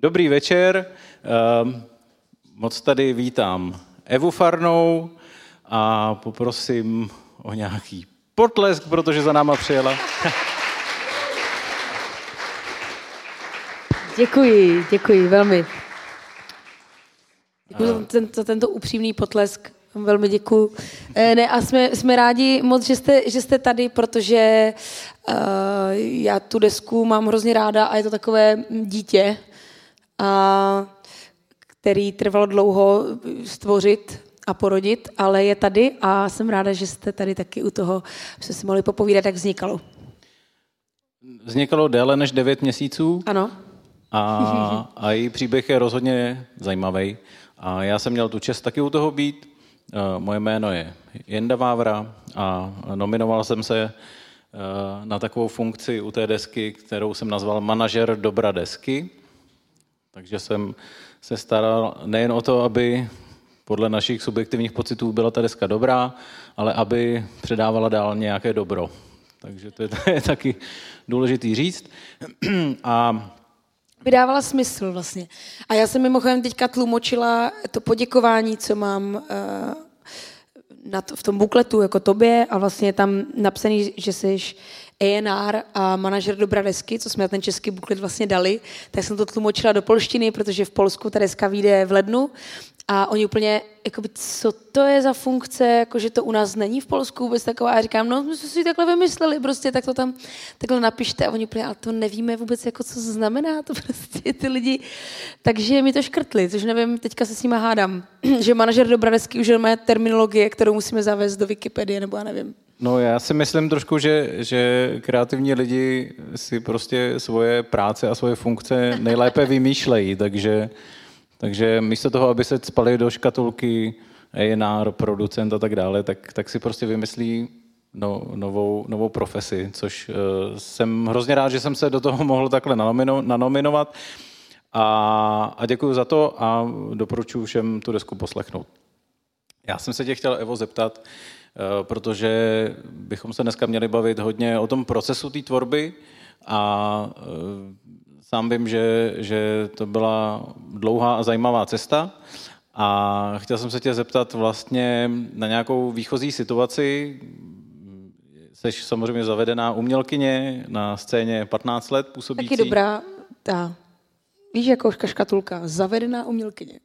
Dobrý večer. Ehm, moc tady vítám Evu Farnou a poprosím o nějaký potlesk, protože za náma přijela. Děkuji, děkuji velmi. Děkuji za, ten, za tento upřímný potlesk. Velmi děkuji. E, ne, a jsme, jsme rádi moc, že jste, že jste tady, protože uh, já tu desku mám hrozně ráda a je to takové dítě, a, který trvalo dlouho stvořit a porodit, ale je tady a jsem ráda, že jste tady taky u toho, že si mohli popovídat, jak vznikalo. Vznikalo déle než 9 měsíců. Ano. A, a její příběh je rozhodně zajímavý. A já jsem měl tu čest taky u toho být. Eh, moje jméno je Jenda Vávra a nominoval jsem se eh, na takovou funkci u té desky, kterou jsem nazval manažer dobra desky. Takže jsem se staral nejen o to, aby podle našich subjektivních pocitů byla ta deska dobrá, ale aby předávala dál nějaké dobro. Takže to je, to je taky důležitý říct. A vydávala smysl vlastně. A já jsem mimochodem teďka tlumočila to poděkování, co mám uh, na to, v tom bukletu jako tobě a vlastně je tam napsaný, že jsi A&R a manažer Dobra desky, co jsme na ten český buklet vlastně dali, tak jsem to tlumočila do polštiny, protože v Polsku ta deska vyjde v lednu a oni úplně, jakoby, co to je za funkce, jako, že to u nás není v Polsku vůbec taková. A říkám, no, my jsme si takhle vymysleli, prostě tak to tam takhle napište. A oni úplně, ale to nevíme vůbec, jako, co znamená, to prostě ty lidi. Takže mi to škrtli, což nevím, teďka se s nima hádám, že manažer Dobradesky už má terminologie, kterou musíme zavést do Wikipedie, nebo já nevím. No já si myslím trošku, že, že kreativní lidi si prostě svoje práce a svoje funkce nejlépe vymýšlejí, takže takže místo toho, aby se spali do škatulky A&R, producent a tak dále, tak, tak si prostě vymyslí no, novou, novou profesi, což uh, jsem hrozně rád, že jsem se do toho mohl takhle nanomino, nanominovat. A, a děkuji za to a doporučuji všem tu desku poslechnout. Já jsem se tě chtěl, Evo, zeptat, uh, protože bychom se dneska měli bavit hodně o tom procesu té tvorby a uh, Sám vím, že, že to byla dlouhá a zajímavá cesta a chtěl jsem se tě zeptat vlastně na nějakou výchozí situaci. Jsi samozřejmě zavedená umělkyně, na scéně 15 let působící. Taky dobrá, ta, víš, jako škatulka, zavedená umělkyně.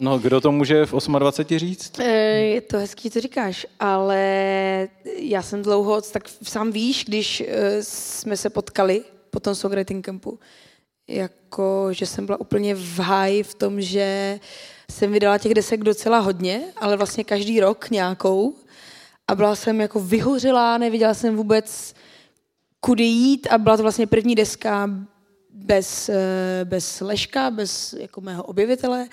No, kdo to může v 28 říct? E, je to hezký, co říkáš, ale já jsem dlouho, tak sám víš, když e, jsme se potkali po tom songwriting campu, jako, že jsem byla úplně v háji v tom, že jsem vydala těch desek docela hodně, ale vlastně každý rok nějakou. A byla jsem jako vyhořelá, neviděla jsem vůbec kudy jít a byla to vlastně první deska bez, eh, bez Leška, bez jako mého objevitele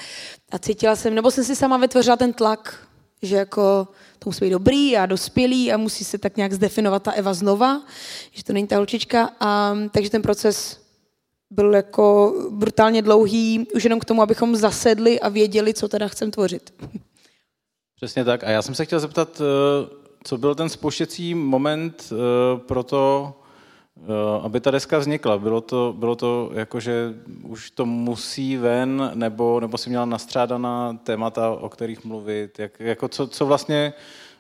a cítila jsem, nebo jsem si sama vytvořila ten tlak, že jako to musí být dobrý a dospělý a musí se tak nějak zdefinovat ta Eva znova, že to není ta holčička. A, takže ten proces byl jako brutálně dlouhý, už jenom k tomu, abychom zasedli a věděli, co teda chcem tvořit. Přesně tak. A já jsem se chtěl zeptat, eh, co byl ten spouštěcí moment eh, pro to, aby ta deska vznikla? Bylo to, bylo to jako, že už to musí ven, nebo, nebo si měla nastřádaná témata, o kterých mluvit? Jak, jako co, co vlastně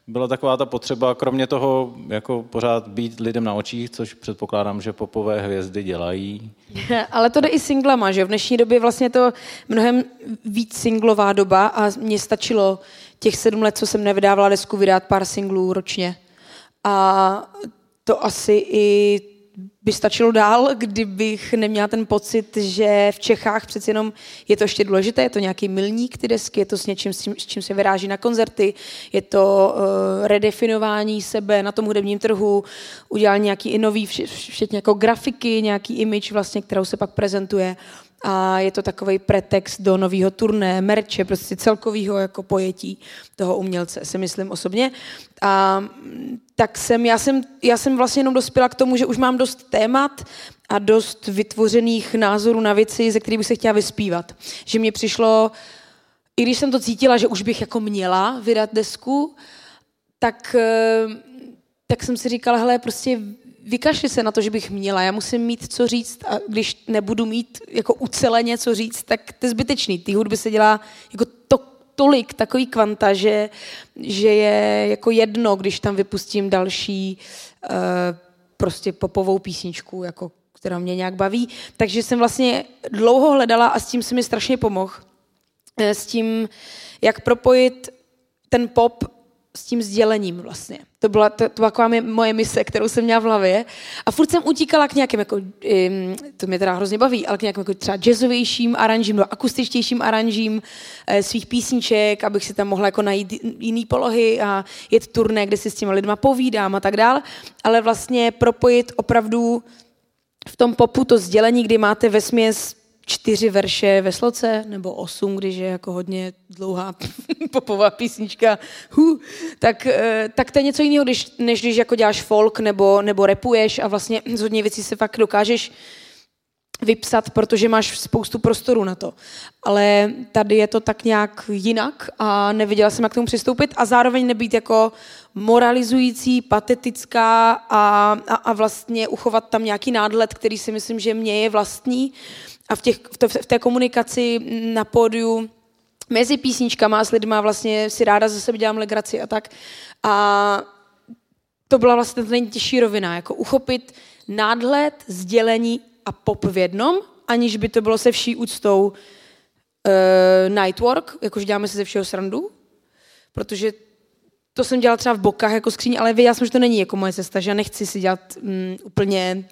byla taková ta potřeba, kromě toho jako pořád být lidem na očích, což předpokládám, že popové hvězdy dělají. Ale to jde i singlama, že v dnešní době vlastně to mnohem víc singlová doba a mně stačilo těch sedm let, co jsem nevydávala desku, vydat pár singlů ročně. A to asi i by stačilo dál, kdybych neměla ten pocit, že v Čechách přeci jenom je to ještě důležité, je to nějaký milník ty desky, je to s něčím, s čím, se vyráží na koncerty, je to uh, redefinování sebe na tom hudebním trhu, udělal nějaký i nový, včetně jako grafiky, nějaký image vlastně, kterou se pak prezentuje a je to takový pretext do nového turné, merče, prostě celkového jako pojetí toho umělce, si myslím osobně. A tak jsem, já jsem, já jsem vlastně jenom dospěla k tomu, že už mám dost témat a dost vytvořených názorů na věci, ze kterých bych se chtěla vyspívat. Že mě přišlo, i když jsem to cítila, že už bych jako měla vydat desku, tak, eh, tak jsem si říkala, hele, prostě vykašli se na to, že bych měla. Já musím mít co říct a když nebudu mít jako uceleně co říct, tak to je zbytečný. Ty hudby se dělá jako to, tolik, takový kvanta, že, že je jako jedno, když tam vypustím další uh, prostě popovou písničku, jako, která mě nějak baví. Takže jsem vlastně dlouho hledala a s tím se mi strašně pomohl. Eh, s tím, jak propojit ten pop s tím sdělením vlastně. To byla, to, to byla moje mise, kterou jsem měla v hlavě. A furt jsem utíkala k nějakým, jako, to mě teda hrozně baví, ale k nějakým jako třeba jazzovějším aranžím, nebo akustičtějším aranžím e, svých písniček, abych si tam mohla jako najít jiný polohy a jet turné, kde si s těma lidma povídám a tak dál. Ale vlastně propojit opravdu v tom popu to sdělení, kdy máte ve směs čtyři verše ve sloce, nebo osm, když je jako hodně dlouhá popová písnička, hu, tak, eh, tak to je něco jiného, když, než když jako děláš folk nebo, nebo repuješ a vlastně z hodně věcí se fakt dokážeš vypsat, protože máš spoustu prostoru na to. Ale tady je to tak nějak jinak a nevěděla jsem, jak k tomu přistoupit a zároveň nebýt jako moralizující, patetická a, a, a vlastně uchovat tam nějaký nádlet, který si myslím, že mě je vlastní a v, těch, v, to, v té komunikaci na pódiu mezi písničkama a s lidma vlastně si ráda za sebe dělám legraci a tak. A to byla vlastně ta nejtěžší rovina, jako uchopit nádhled, sdělení a pop v jednom, aniž by to bylo se vší úctou uh, nightwork, jakože děláme se ze všeho srandu, protože to jsem dělala třeba v bokách jako skříň, ale věděla jsem, že to není jako moje cesta, že já nechci si dělat um, úplně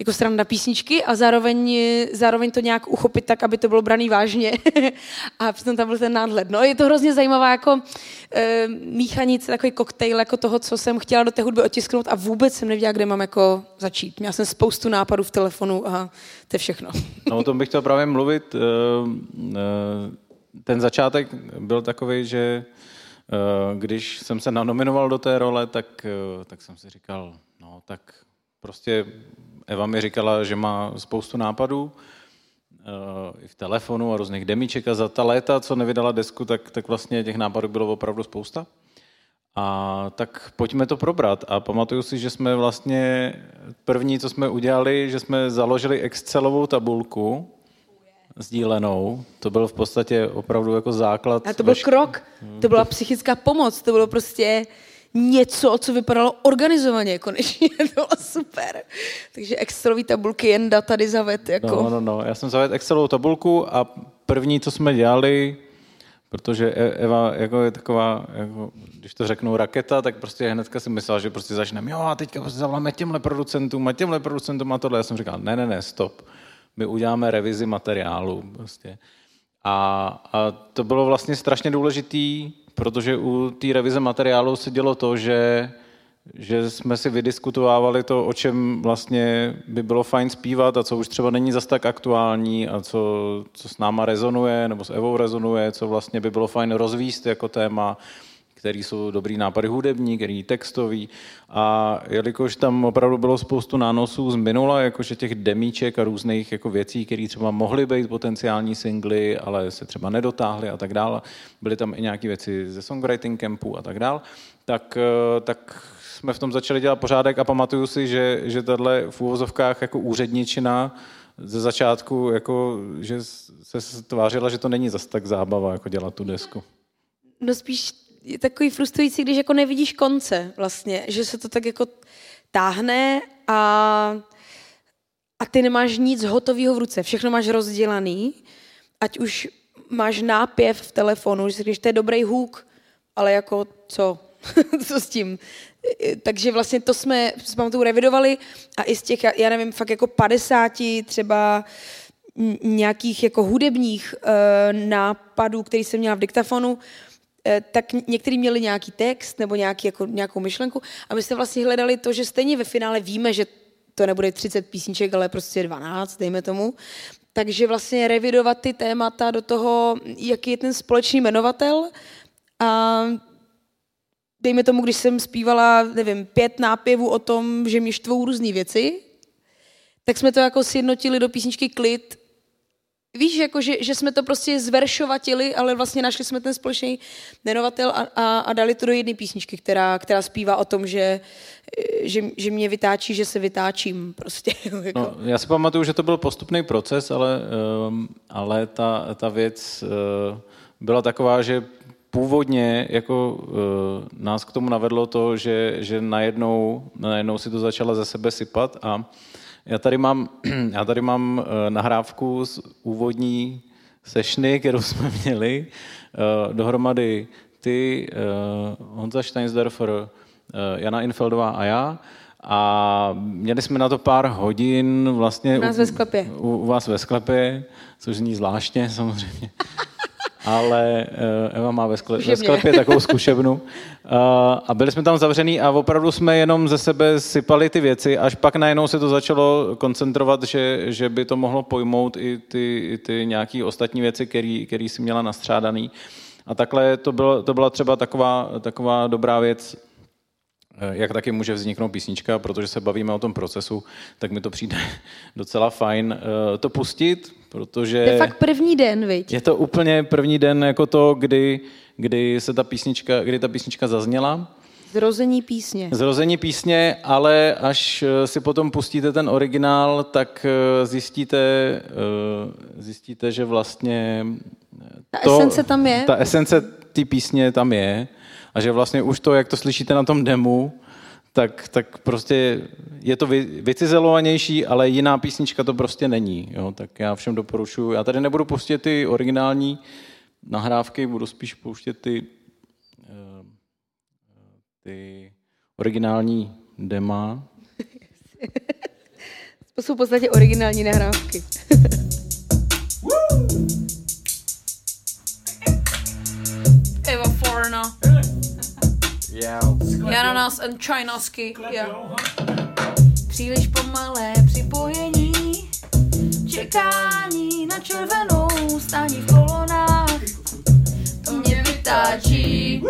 jako strana písničky a zároveň, zároveň to nějak uchopit tak, aby to bylo braný vážně a přitom tam byl ten nádhled. No, je to hrozně zajímavá jako e, míchanice, takový koktejl jako toho, co jsem chtěla do té hudby otisknout a vůbec jsem nevěděla, kde mám jako začít. Měla jsem spoustu nápadů v telefonu a to je všechno. no o tom bych chtěl právě mluvit. Eh, eh, ten začátek byl takový, že když jsem se nanominoval do té role, tak, tak jsem si říkal, no tak prostě Eva mi říkala, že má spoustu nápadů eh, i v telefonu a různých demíček a za ta léta, co nevydala desku, tak, tak vlastně těch nápadů bylo opravdu spousta. A tak pojďme to probrat. A pamatuju si, že jsme vlastně první, co jsme udělali, že jsme založili Excelovou tabulku, sdílenou. To byl v podstatě opravdu jako základ. A to byl krok, to byla psychická pomoc, to bylo prostě něco, co vypadalo organizovaně konečně. to bylo super. Takže Excelové tabulky Jenda tady zaved. Jako. No, no, no. Já jsem zaved Excelovou tabulku a první, co jsme dělali, protože e- Eva jako je taková, jako, když to řeknou raketa, tak prostě hnedka si myslela, že prostě začneme, jo a teďka prostě zavoláme těmhle producentům a těmhle producentům a tohle. Já jsem říkal, ne, ne, ne, stop. My uděláme revizi materiálu prostě. A, a to bylo vlastně strašně důležitý, protože u té revize materiálu se dělo to, že, že jsme si vydiskutovávali to, o čem vlastně by bylo fajn zpívat a co už třeba není zas tak aktuální a co, co s náma rezonuje nebo s Evou rezonuje, co vlastně by bylo fajn rozvíst jako téma který jsou dobrý nápady hudební, který textový. A jelikož tam opravdu bylo spoustu nánosů z minula, jakože těch demíček a různých jako věcí, které třeba mohly být potenciální singly, ale se třeba nedotáhly a tak dále, byly tam i nějaké věci ze songwriting campu a tak dále, tak, eh, tak jsme v tom začali dělat pořádek a pamatuju si, že, že tahle v úvozovkách jako úředničina ze začátku, jako, že se tvářila, že to není zas tak zábava, jako dělat tu desku. No spíš je takový frustrující, když jako nevidíš konce vlastně, že se to tak jako táhne a, a ty nemáš nic hotového v ruce, všechno máš rozdělaný, ať už máš nápěv v telefonu, že si to je dobrý hůk, ale jako co, co s tím? Takže vlastně to jsme s pamatuju revidovali a i z těch, já nevím, fakt jako 50 třeba nějakých jako hudebních uh, nápadů, který jsem měla v diktafonu, tak někteří měli nějaký text nebo nějaký, jako, nějakou myšlenku a my jsme vlastně hledali to, že stejně ve finále víme, že to nebude 30 písniček, ale prostě 12, dejme tomu. Takže vlastně revidovat ty témata do toho, jaký je ten společný jmenovatel a dejme tomu, když jsem zpívala, nevím, pět nápěvů o tom, že mě štvou různé věci, tak jsme to jako sjednotili do písničky Klid Víš, jako, že, že jsme to prostě zveršovatili, ale vlastně našli jsme ten společný jmenovatel a, a, a dali to do jedné písničky, která, která zpívá o tom, že, že, že mě vytáčí, že se vytáčím prostě. Jako. No, já si pamatuju, že to byl postupný proces, ale, um, ale ta, ta věc uh, byla taková, že původně jako uh, nás k tomu navedlo to, že, že najednou, najednou si to začala ze sebe sypat a já tady mám, já tady mám uh, nahrávku z úvodní sešny, kterou jsme měli uh, dohromady ty, uh, Honza Steinsdorfer, Jana Infeldová a já. A měli jsme na to pár hodin vlastně u nás ve sklepě. U, u vás ve sklepě, což zní zvláštně samozřejmě ale uh, Eva má ve, skle, ve sklepě takovou zkušebnu. Uh, a byli jsme tam zavřený a opravdu jsme jenom ze sebe sypali ty věci, až pak najednou se to začalo koncentrovat, že, že by to mohlo pojmout i ty, i ty nějaké ostatní věci, které si měla nastřádaný. A takhle to, bylo, to byla třeba taková, taková dobrá věc, Eh, jak taky může vzniknout písnička, protože se bavíme o tom procesu, tak mi to přijde docela fajn eh, to pustit, protože... Je fakt první den, viď? Je to úplně první den jako to, kdy, kdy se ta písnička, kdy ta písnička zazněla. Zrození písně. Zrození písně, ale až eh, si potom pustíte ten originál, tak zjistíte, zjistíte že vlastně... Ta to, esence tam je? Ta esence té písně tam je a že vlastně už to, jak to slyšíte na tom demu, tak, tak prostě je to vycizelovanější, ale jiná písnička to prostě není. Jo? Tak já všem doporučuji. Já tady nebudu pustit ty originální nahrávky, budu spíš pouštět ty, eh, ty originální dema. to jsou v podstatě originální nahrávky. Eva Forna. Jananas and Čajnasky. Příliš pomalé připojení, čekání na červenou stání v kolonách. To mě vytáčí.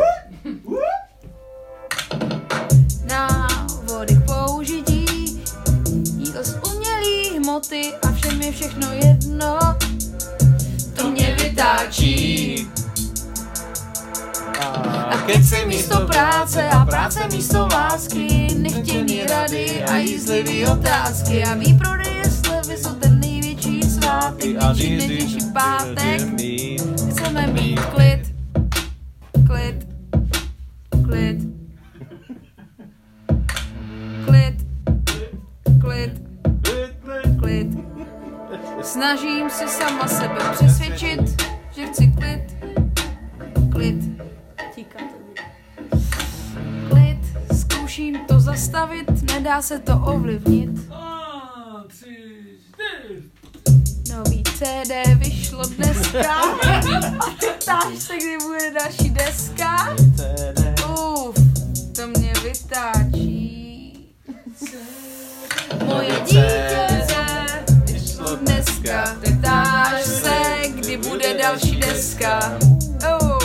Návody k použití, jídlo z umělý hmoty a všem je všechno jedno. To mě vytáčí. A keď si místo práce a práce místo lásky, nechtěný rady a jízlivý otázky. A výprodeje slevy jsou ten největší svátek, větší největší pátek. Chceme mít. klid, klid, klid, klid, klid, klid. Snažím se sama sebe přesvědčit, že chci klid. Klid, zkouším to zastavit, nedá se to ovlivnit. Nový CD vyšlo dneska a ty ptáš se, kdy bude další deska. Uf, to mě vytáčí. Moje dítě vyšlo dneska, ty ptáš se, kdy bude další deska. Oh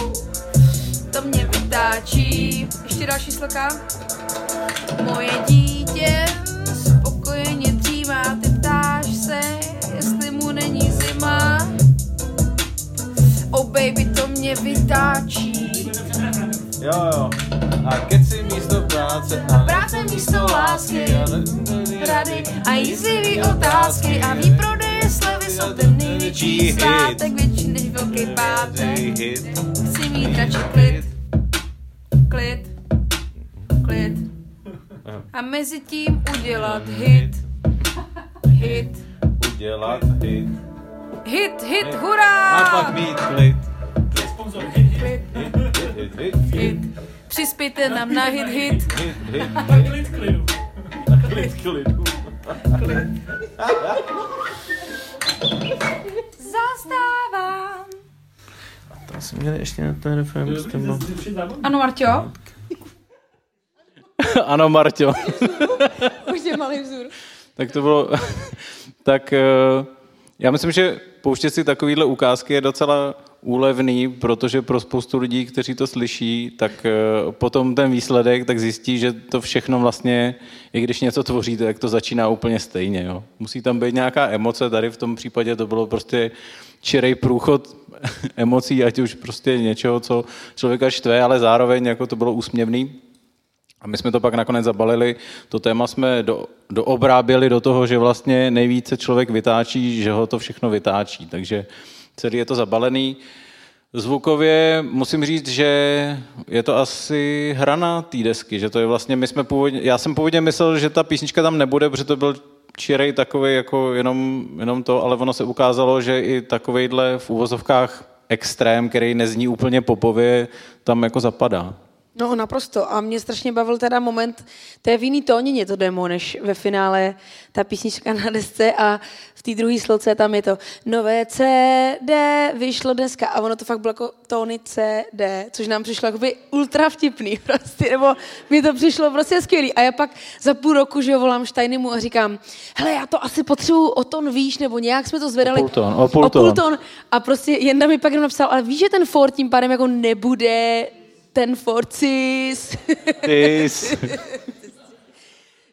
to mě vytáčí. Ještě další sloka. Moje dítě spokojeně dřívá, ty ptáš se, jestli mu není zima. Oh baby, to mě vytáčí. Jo, jo. A místo práce a práce místo lásky, rady a otázky a výprodeje slevy jsou ten největší svátek, větší než velký pátek. Chci mít radši klid, klid, klid. A mezi tím udělat hit, hit. Udělat hit. Hit, hit, hurá! A pak mít klid. Hit, hit, hit, hit, hit. Přispějte nám na hit, hit. Hit, hit, Na klid klidu. Klid klidu. Klid. Zastávám. To jsme měli ještě na ten tím. Ano, Marťo? ano, Marťo. Už je malý vzůr. tak to bylo... tak uh, já myslím, že pouštět si takovýhle ukázky je docela úlevný, protože pro spoustu lidí, kteří to slyší, tak eh, potom ten výsledek tak zjistí, že to všechno vlastně, i když něco tvoříte, tak to začíná úplně stejně. Jo. Musí tam být nějaká emoce, tady v tom případě to bylo prostě čirej průchod emocí, ať už prostě něčeho, co člověka štve, ale zároveň jako to bylo úsměvný. A my jsme to pak nakonec zabalili, to téma jsme do, doobráběli do toho, že vlastně nejvíce člověk vytáčí, že ho to všechno vytáčí. Takže celý je to zabalený. Zvukově musím říct, že je to asi hrana té desky, že to je vlastně, my jsme původně, já jsem původně myslel, že ta písnička tam nebude, protože to byl čirej takový jako jenom, jenom to, ale ono se ukázalo, že i takovejhle v úvozovkách extrém, který nezní úplně popově, tam jako zapadá. No naprosto. A mě strašně bavil teda moment, to je v jiný tónině to demo, než ve finále ta písnička na desce a v té druhé sloce tam je to nové CD vyšlo dneska a ono to fakt bylo jako tóny CD, což nám přišlo jako by ultra vtipný prostě, nebo mi to přišlo prostě skvělý. A já pak za půl roku, že volám Štajnimu a říkám, hele, já to asi potřebuju o ton výš, nebo nějak jsme to zvedali. O půl ton, o půl, o půl ton. A prostě Jenda mi pak jenom napsal, ale víš, že ten Ford tím pádem jako nebude ten Forcis.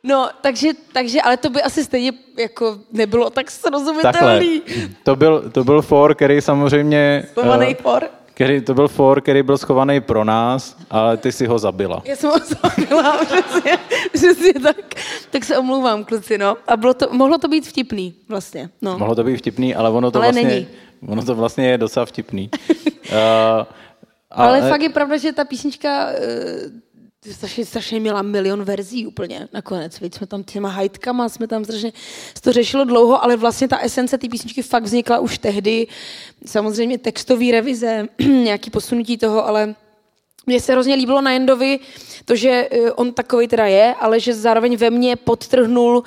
No, takže, takže, ale to by asi stejně jako nebylo tak srozumitelný. Takhle. To byl, to byl for, který samozřejmě... Schovaný uh, for. Který, to byl for, který byl schovaný pro nás, ale ty si ho zabila. Já jsem ho zabila, přesně, přesně tak. Tak se omlouvám, kluci, no. A bylo to, mohlo to být vtipný, vlastně. No. Mohlo to být vtipný, ale ono to ale vlastně... Není. Ono to vlastně je docela vtipný. uh, Ale, ale fakt je pravda, že ta písnička uh, strašně, strašně měla milion verzí úplně nakonec. Víc jsme tam těma hajtkama, jsme tam strašně, to řešilo dlouho, ale vlastně ta esence té písničky fakt vznikla už tehdy. Samozřejmě textový revize, nějaký posunutí toho, ale mně se hrozně líbilo na Jendovi to, že eh, on takový teda je, ale že zároveň ve mně podtrhnul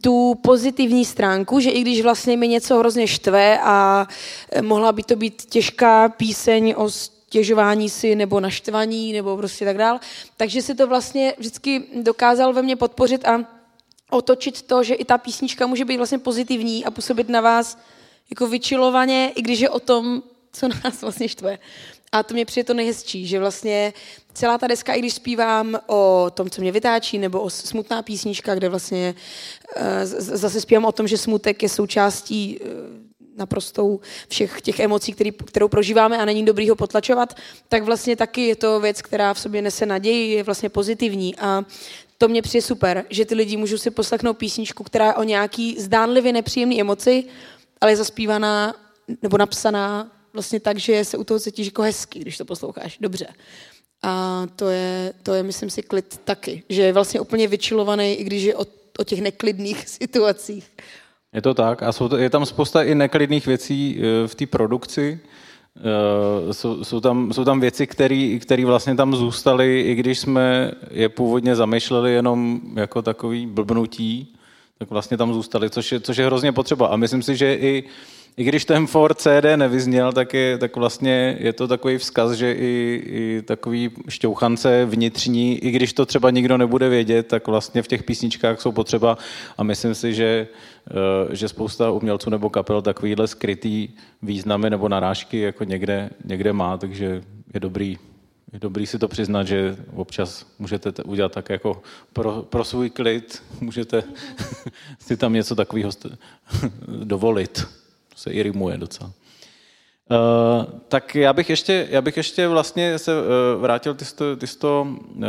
tu pozitivní stránku, že i když vlastně mi něco hrozně štve a eh, mohla by to být těžká píseň o stěžování si nebo naštvaní nebo prostě tak dál. Takže si to vlastně vždycky dokázal ve mně podpořit a otočit to, že i ta písnička může být vlastně pozitivní a působit na vás jako vyčilovaně, i když je o tom, co nás vlastně štve. A to mě přijde to nejhezčí, že vlastně celá ta deska, i když zpívám o tom, co mě vytáčí, nebo o smutná písnička, kde vlastně uh, zase zpívám o tom, že smutek je součástí uh, naprostou všech těch emocí, který, kterou prožíváme a není dobrý ho potlačovat, tak vlastně taky je to věc, která v sobě nese naději, je vlastně pozitivní a to mě přijde super, že ty lidi můžou si poslechnout písničku, která je o nějaký zdánlivě nepříjemný emoci, ale je zaspívaná nebo napsaná vlastně tak, že se u toho cítíš jako hezký, když to posloucháš dobře. A to je, to je, myslím si, klid taky, že je vlastně úplně vyčilovaný, i když je o, o těch neklidných situacích. Je to tak a jsou to, je tam spousta i neklidných věcí eh, v té produkci. Eh, jsou, jsou, tam, jsou tam věci, které vlastně tam zůstaly, i když jsme je původně zamýšleli jenom jako takový blbnutí, tak vlastně tam zůstaly, což je, což je hrozně potřeba. A myslím si, že i i když ten Ford CD nevyzněl, tak, je, tak vlastně je to takový vzkaz, že i, i takový šťouchance vnitřní, i když to třeba nikdo nebude vědět, tak vlastně v těch písničkách jsou potřeba a myslím si, že, eh, že spousta umělců nebo kapel takovýhle skrytý významy nebo narážky jako někde, někde má, takže je dobrý je dobrý si to přiznat, že občas můžete udělat tak jako pro, pro svůj klid, můžete si tam něco takového dovolit se i rimuje docela. Uh, tak já bych ještě, já bych ještě vlastně se uh, vrátil, ty jsi to, ty jsi to uh,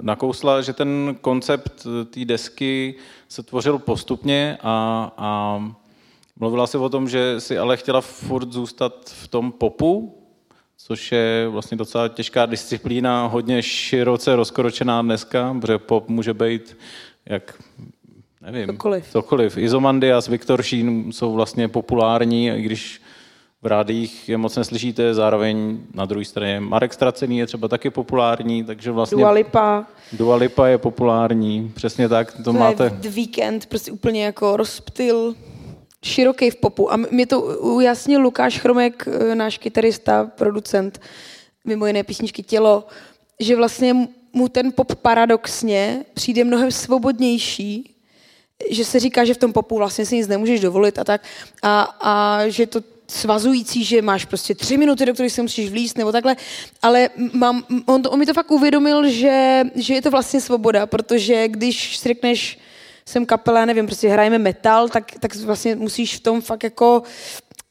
nakousla, že ten koncept té desky se tvořil postupně a, a mluvila si o tom, že si ale chtěla furt zůstat v tom popu, což je vlastně docela těžká disciplína, hodně široce rozkročená dneska, protože pop může být jak nevím, cokoliv. cokoliv. Izomandias, Viktor Šín jsou vlastně populární, i když v rádích je moc neslyšíte, zároveň na druhé straně Marek Stracený je třeba taky populární, takže vlastně... Dua Lipa. Dua Lipa je populární, přesně tak, to, to máte... The Weekend, prostě úplně jako rozptyl široký v popu. A mě to ujasnil Lukáš Chromek, eh, náš kytarista, producent, mimo jiné písničky Tělo, že vlastně mu ten pop paradoxně přijde mnohem svobodnější, že se říká, že v tom popu vlastně si nic nemůžeš dovolit a tak. A, a že to svazující, že máš prostě tři minuty, do kterých se musíš vlíst, nebo takhle, ale mám, on, on mi to fakt uvědomil, že, že je to vlastně svoboda, protože když si řekneš, jsem kapela, nevím, prostě hrajeme metal, tak, tak vlastně musíš v tom fakt jako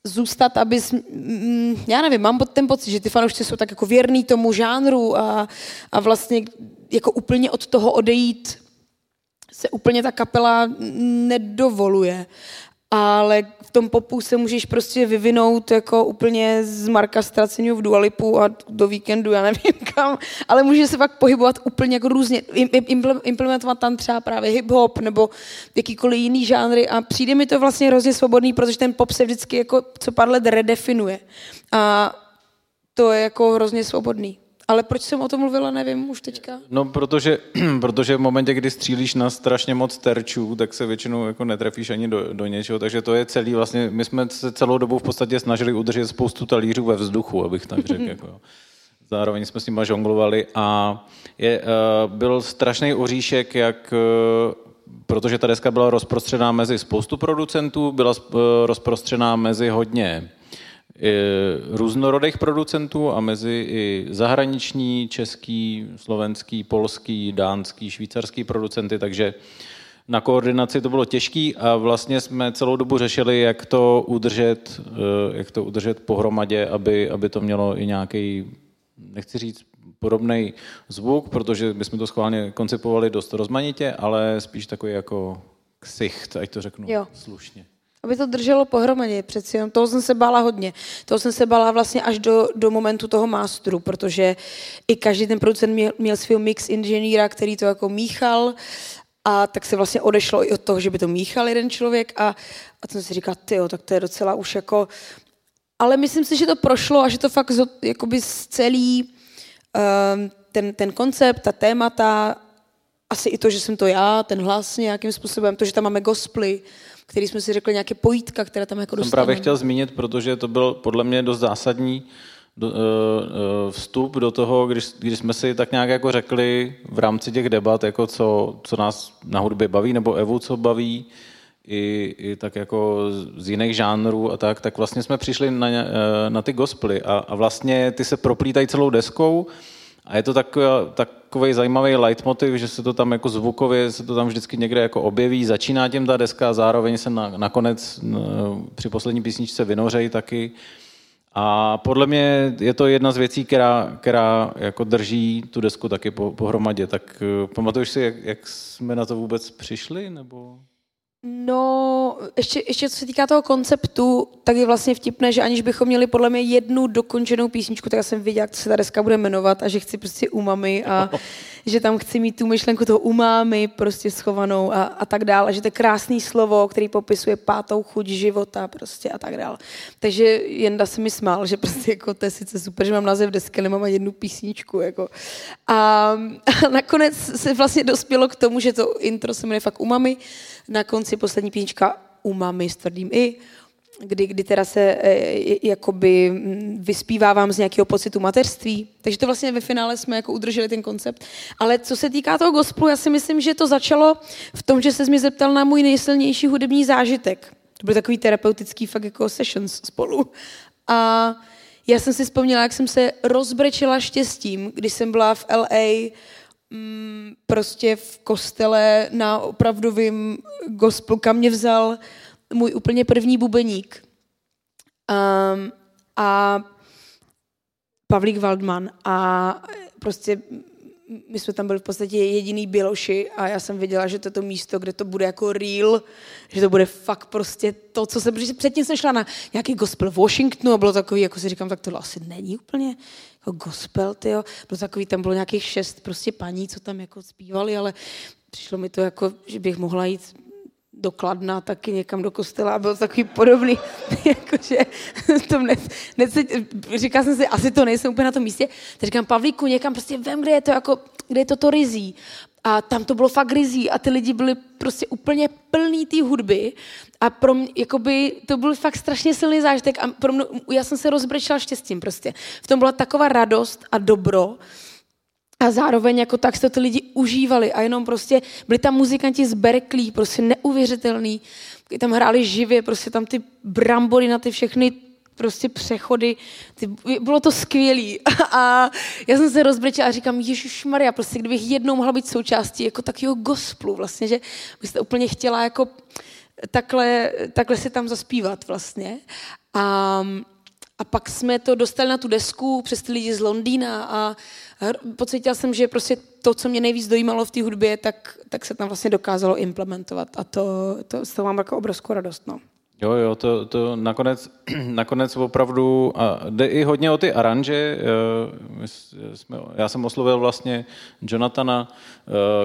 zůstat, abys, mm, já nevím, mám ten pocit, že ty fanoušci jsou tak jako věrný tomu žánru a, a vlastně jako úplně od toho odejít se úplně ta kapela nedovoluje ale v tom popu se můžeš prostě vyvinout jako úplně z Marka Straceního v Dualipu a do víkendu, já nevím kam, ale může se fakt pohybovat úplně jako různě, implementovat tam třeba právě hip-hop nebo jakýkoliv jiný žánry a přijde mi to vlastně hrozně svobodný, protože ten pop se vždycky jako co pár let redefinuje a to je jako hrozně svobodný. Ale proč jsem o tom mluvila, nevím už teďka. No, protože, protože v momentě, kdy střílíš na strašně moc terčů, tak se většinou jako netrefíš ani do, do něčeho, takže to je celý vlastně, my jsme se celou dobu v podstatě snažili udržet spoustu talířů ve vzduchu, abych tak řekl. jako. Zároveň jsme s nimi žonglovali a je, uh, byl strašný oříšek, jak uh, protože ta deska byla rozprostřená mezi spoustu producentů, byla uh, rozprostřená mezi hodně různorodých producentů a mezi i zahraniční, český, slovenský, polský, dánský, švýcarský producenty, takže na koordinaci to bylo těžký a vlastně jsme celou dobu řešili, jak to udržet, eh, jak to udržet pohromadě, aby, aby to mělo i nějaký, nechci říct podobný zvuk, protože my jsme to schválně koncipovali dost rozmanitě, ale spíš takový jako ksicht, ať to řeknu jo. slušně aby to drželo pohromadě přeci jenom. Toho jsem se bála hodně. Toho jsem se bála vlastně až do, do momentu toho masteru, protože i každý ten producent měl, měl svého mix inženýra, který to jako míchal a tak se vlastně odešlo i od toho, že by to míchal jeden člověk a, a jsem si říkal, ty tak to je docela už jako... Ale myslím si, že to prošlo a že to fakt jakoby z celý um, ten, ten koncept, ta témata, asi i to, že jsem to já, ten hlas nějakým způsobem, to, že tam máme gospely, který jsme si řekli, nějaké pojítka, které tam jako dostaneme. Jsem právě chtěl zmínit, protože to byl podle mě dost zásadní do, uh, vstup do toho, když, když jsme si tak nějak jako řekli v rámci těch debat, jako co, co nás na hudbě baví, nebo Evu co baví, i, i tak jako z jiných žánrů a tak, tak vlastně jsme přišli na, eh, na ty gospely a, a vlastně ty se proplítají celou deskou a je to takový, takový zajímavý leitmotiv, že se to tam jako zvukově, se to tam vždycky někde jako objeví, začíná tím ta deska zároveň se na, nakonec při poslední písničce vynořejí taky. A podle mě je to jedna z věcí, která, která jako drží tu desku taky po, pohromadě. Tak eh, pamatuješ si, jak, jak jsme na to vůbec přišli? Nebo... No, ještě, ještě co se týká toho konceptu, tak je vlastně vtipné, že aniž bychom měli podle mě jednu dokončenou písničku, tak já jsem věděla, jak se ta deska bude jmenovat a že chci prostě umami a že tam chci mít tu myšlenku toho umámy prostě schovanou a, a tak dále, že to je krásný slovo, který popisuje pátou chuť života prostě a tak dále. Takže Jenda se mi smál, že prostě jako to je sice super, že mám název desky, ale mám jednu písničku. Jako. A, a nakonec se vlastně dospělo k tomu, že to intro se jmenuje fakt umami, na konci poslední písnička umami s tvrdým i, kdy, kdy teda se e, jakoby vyspívávám z nějakého pocitu mateřství. Takže to vlastně ve finále jsme jako udrželi ten koncept. Ale co se týká toho gospelu, já si myslím, že to začalo v tom, že se mě zeptal na můj nejsilnější hudební zážitek. To byl takový terapeutický fakt jako sessions spolu. A já jsem si vzpomněla, jak jsem se rozbrečela štěstím, když jsem byla v LA mm, prostě v kostele na opravdovým gospelu, kam mě vzal můj úplně první bubeník. Um, a Pavlík Waldman a prostě my jsme tam byli v podstatě jediný běloši a já jsem věděla, že to je to místo, kde to bude jako real, že to bude fakt prostě to, co jsem, předtím jsem šla na nějaký gospel v Washingtonu a bylo takový, jako si říkám, tak to asi není úplně gospel, tyjo. Bylo takový, tam bylo nějakých šest prostě paní, co tam jako zpívali, ale přišlo mi to jako, že bych mohla jít do Kladna, taky někam do kostela a byl takový podobný, jakože to ne, ne, říkal jsem si, asi to nejsem úplně na tom místě, tak říkám, Pavlíku, někam prostě vím, kde je to jako, kde je to to rizí. A tam to bylo fakt rizí a ty lidi byli prostě úplně plný té hudby a pro mě, jakoby, to byl fakt strašně silný zážitek a pro mě, já jsem se rozbrečela štěstím prostě. V tom byla taková radost a dobro, a zároveň jako tak se to ty lidi užívali a jenom prostě byli tam muzikanti z Berkeley, prostě neuvěřitelný, tam hráli živě, prostě tam ty brambory na ty všechny prostě přechody, ty, bylo to skvělý. A já jsem se rozbrečela a říkám, Ježíš Maria, prostě kdybych jednou mohla být součástí jako takového gospelu, vlastně, že byste úplně chtěla jako takhle, takhle si tam zaspívat vlastně. A, a pak jsme to dostali na tu desku přes ty lidi z Londýna a pocítila jsem, že prostě to, co mě nejvíc dojímalo v té hudbě, tak, tak se tam vlastně dokázalo implementovat a to, to toho mám jako obrovskou radost. No. Jo, jo, to, to nakonec, nakonec opravdu, a jde i hodně o ty aranže. My jsme, já jsem oslovil vlastně Jonathana,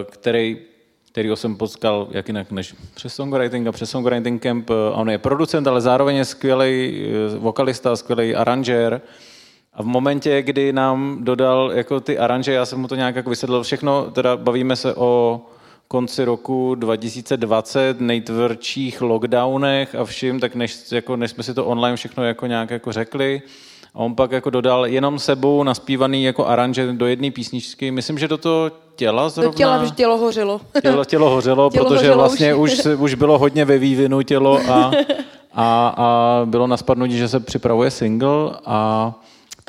který kterýho jsem potkal jak jinak než přes songwriting a přes songwriting camp. A on je producent, ale zároveň je skvělý vokalista, skvělý aranžér. A v momentě, kdy nám dodal jako ty aranže, já jsem mu to nějak jako vysvětlil všechno, teda bavíme se o konci roku 2020, nejtvrdších lockdownech a vším, tak než, jako, než jsme si to online všechno jako nějak jako řekli, a on pak jako dodal jenom sebou naspívaný jako aranže do jedné písničky. Myslím, že do toho těla zrovna... Do těla, tělo hořelo. Tělo, tělo hořelo, tělo protože hořelo vlastně už. Už, už bylo hodně ve vývinu tělo a, a, a bylo na spadnutí, že se připravuje single a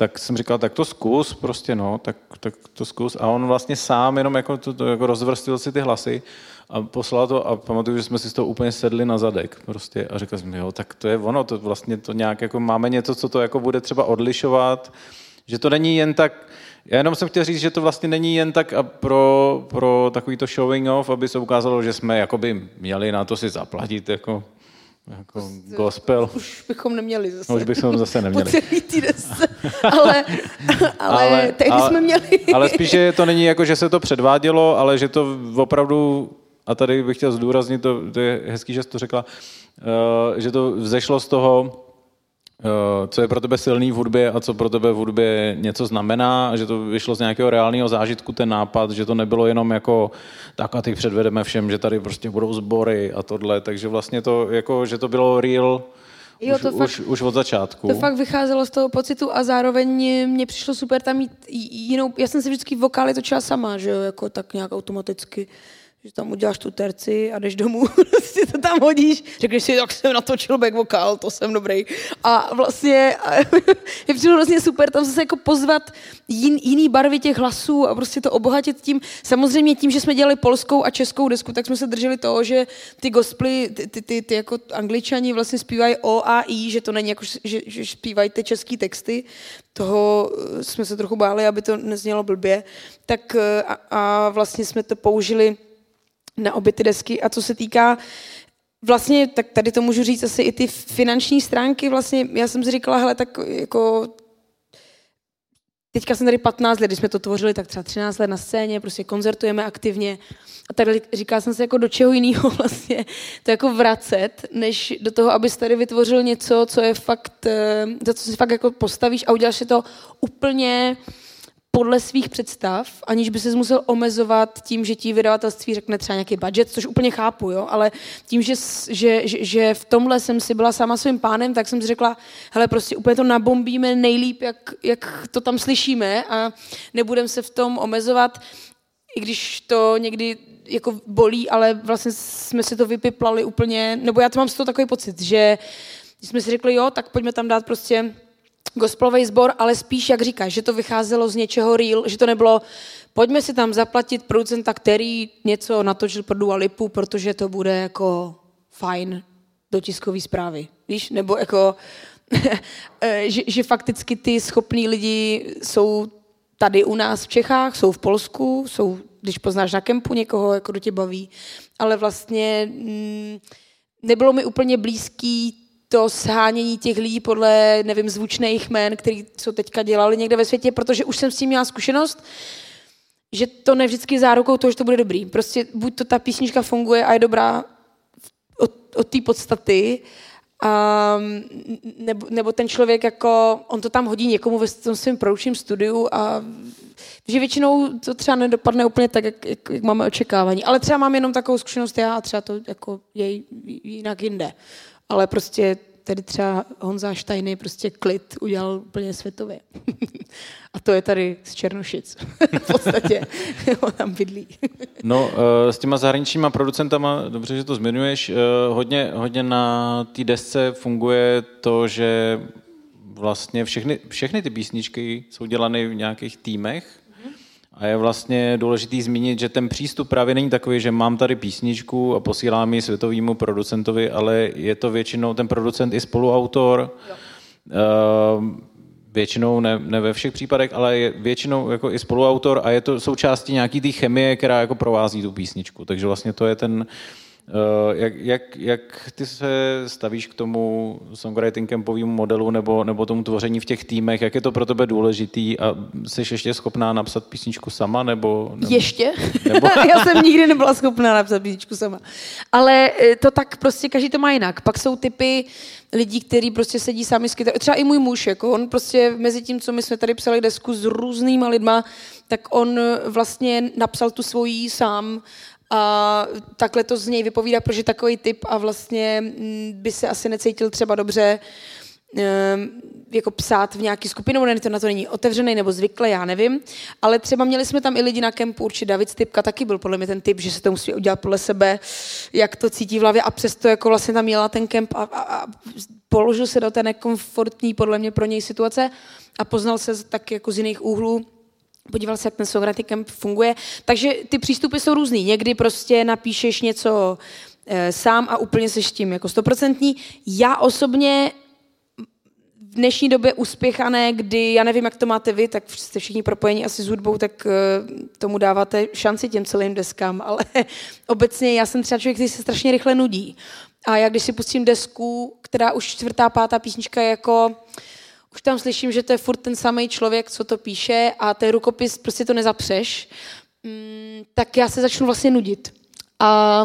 tak jsem říkal, tak to zkus, prostě no, tak, tak to zkus. A on vlastně sám jenom jako, to, to, jako rozvrstil si ty hlasy a poslal to a pamatuju, že jsme si z toho úplně sedli na zadek prostě a řekl jsem, jo, tak to je ono, to vlastně to nějak jako máme něco, co to jako bude třeba odlišovat, že to není jen tak, já jenom jsem chtěl říct, že to vlastně není jen tak a pro, pro takový to showing off, aby se ukázalo, že jsme jakoby měli na to si zaplatit, jako jako gospel. Už bychom neměli zase. No, už bychom zase neměli. Po celý týden ale, ale, ale tehdy ale, jsme měli. ale spíše to není jako, že se to předvádělo, ale že to opravdu, a tady bych chtěl zdůraznit, to, to je hezký, že jsi to řekla, uh, že to vzešlo z toho, co je pro tebe silný v hudbě a co pro tebe v hudbě něco znamená, že to vyšlo z nějakého reálného zážitku ten nápad, že to nebylo jenom jako tak a teď předvedeme všem, že tady prostě budou sbory a tohle, takže vlastně to, jako, že to bylo real Jo, to už, fakt, už, už od začátku. To fakt vycházelo z toho pocitu a zároveň mě přišlo super tam mít jinou, já jsem si vždycky vokály točila sama, že jo, jako tak nějak automaticky že tam uděláš tu terci a jdeš domů, si to tam hodíš, řekneš si, tak jsem natočil back vokál, to jsem dobrý. A vlastně je přišlo vlastně super tam zase jako pozvat jin, jiný barvy těch hlasů a prostě to obohatit tím. Samozřejmě tím, že jsme dělali polskou a českou desku, tak jsme se drželi toho, že ty gospely, ty, ty, ty, ty jako angličani vlastně zpívají O a I, že to není jako, že, že zpívají ty české texty. Toho eh, jsme se trochu báli, aby to neznělo blbě. Tak eh, a, a vlastně jsme to použili na obě ty desky. A co se týká vlastně, tak tady to můžu říct asi i ty finanční stránky, vlastně já jsem si říkala, hele, tak jako teďka jsem tady 15 let, když jsme to tvořili, tak třeba 13 let na scéně, prostě koncertujeme aktivně. A tak říkala jsem si jako do čeho jiného vlastně to jako vracet, než do toho, abys tady vytvořil něco, co je fakt, eh, za co si fakt jako postavíš a uděláš si to úplně podle svých představ, aniž by se musel omezovat tím, že ti vydavatelství řekne třeba nějaký budget, což úplně chápu, jo, ale tím, že, že, že, v tomhle jsem si byla sama svým pánem, tak jsem si řekla, hele, prostě úplně to nabombíme nejlíp, jak, jak to tam slyšíme a nebudem se v tom omezovat, i když to někdy jako bolí, ale vlastně jsme si to vypiplali úplně, nebo já to mám z toho takový pocit, že jsme si řekli, jo, tak pojďme tam dát prostě gospelový sbor, ale spíš, jak říkáš, že to vycházelo z něčeho real, že to nebylo, pojďme si tam zaplatit producenta, který něco natočil pro Dua Lipu, protože to bude jako fajn do tiskové zprávy, víš, nebo jako, že, že fakticky ty schopní lidi jsou tady u nás v Čechách, jsou v Polsku, jsou, když poznáš na kempu někoho, jako do tě baví, ale vlastně mm, nebylo mi úplně blízký to shánění těch lidí podle, nevím, zvučných jmén, který co teďka dělali někde ve světě, protože už jsem s tím měla zkušenost, že to ne vždycky zárukou toho, že to bude dobrý. Prostě buď to ta písnička funguje a je dobrá od, od té podstaty, a, nebo, nebo ten člověk jako, on to tam hodí někomu ve tom svém produkčním studiu a že většinou to třeba nedopadne úplně tak, jak, jak, jak máme očekávání. Ale třeba mám jenom takovou zkušenost já a třeba to jako je jinak jinde ale prostě tady třeba Honza Štajny prostě klid udělal úplně světově. a to je tady z Černošic. v podstatě on tam bydlí. no, eh, s těma zahraničníma producentama, dobře, že to zmiňuješ, eh, hodně, hodně na té desce funguje to, že vlastně všechny, všechny ty písničky jsou dělány v nějakých týmech a je vlastně důležitý zmínit, že ten přístup právě není takový, že mám tady písničku a posílám ji světovému producentovi, ale je to většinou ten producent i spoluautor. Jo. Uh, většinou, ne, ne ve všech případech, ale je většinou jako i spoluautor a je to součástí nějaký té chemie, která jako provází tu písničku. Takže vlastně to je ten, jak, jak, jak ty se stavíš k tomu songwriting campovému modelu nebo, nebo tomu tvoření v těch týmech? Jak je to pro tebe důležitý a jsi ještě schopná napsat písničku sama? Nebo, nebo... Ještě? Nebo... Já jsem nikdy nebyla schopná napsat písničku sama. Ale eh, to tak prostě každý to má jinak. Pak jsou typy lidí, kteří prostě sedí sami s kytarou. Třeba i můj muž, jako on prostě mezi tím, co my jsme tady psali desku s různýma lidma, tak on vlastně napsal tu svoji sám a takhle to z něj vypovídá, protože takový typ a vlastně mm, by se asi necítil třeba dobře ehm, jako psát v nějaký skupinou, ne, to na to není otevřený nebo zvyklý, já nevím, ale třeba měli jsme tam i lidi na kempu, určitě David Stypka taky byl podle mě ten typ, že se to musí udělat podle sebe, jak to cítí v hlavě a přesto jako vlastně tam měla ten kemp a, a, a položil se do té nekomfortní podle mě pro něj situace a poznal se tak jako z jiných úhlů podíval se, jak ten Socratic Camp funguje. Takže ty přístupy jsou různý. Někdy prostě napíšeš něco e, sám a úplně seš tím jako stoprocentní. Já osobně v dnešní době uspěchané, kdy, já nevím, jak to máte vy, tak jste všichni propojení asi s hudbou, tak uh, tomu dáváte šanci těm celým deskám, ale obecně já jsem třeba člověk, který se strašně rychle nudí. A já když si pustím desku, která už čtvrtá, pátá písnička je jako, už tam slyším, že to je furt ten samý člověk, co to píše a ten rukopis prostě to nezapřeš, mm, tak já se začnu vlastně nudit. A,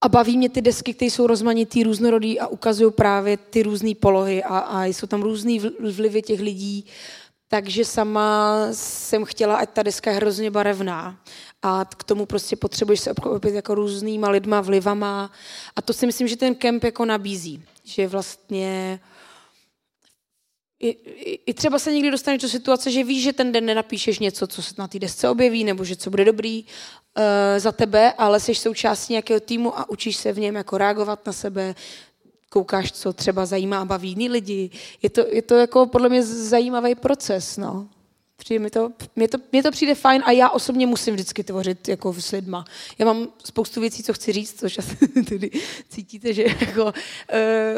a baví mě ty desky, které jsou rozmanitý, různorodý a ukazují právě ty různé polohy a, a jsou tam různý vlivy těch lidí. Takže sama jsem chtěla, ať ta deska je hrozně barevná. A k tomu prostě potřebuješ se obklopit jako různýma lidma, vlivama. A to si myslím, že ten kemp jako nabízí. Že vlastně i, i, i třeba se někdy dostaneš do situace, že víš, že ten den nenapíšeš něco, co se na té desce objeví, nebo že co bude dobrý uh, za tebe, ale jsi součástí nějakého týmu a učíš se v něm jako reagovat na sebe, koukáš, co třeba zajímá a baví jiný lidi. Je to, je to jako podle mě zajímavý proces, no. Přijde mi to, mě to, mě to přijde fajn a já osobně musím vždycky tvořit jako s lidma. Já mám spoustu věcí, co chci říct, což asi tedy cítíte, že jako uh,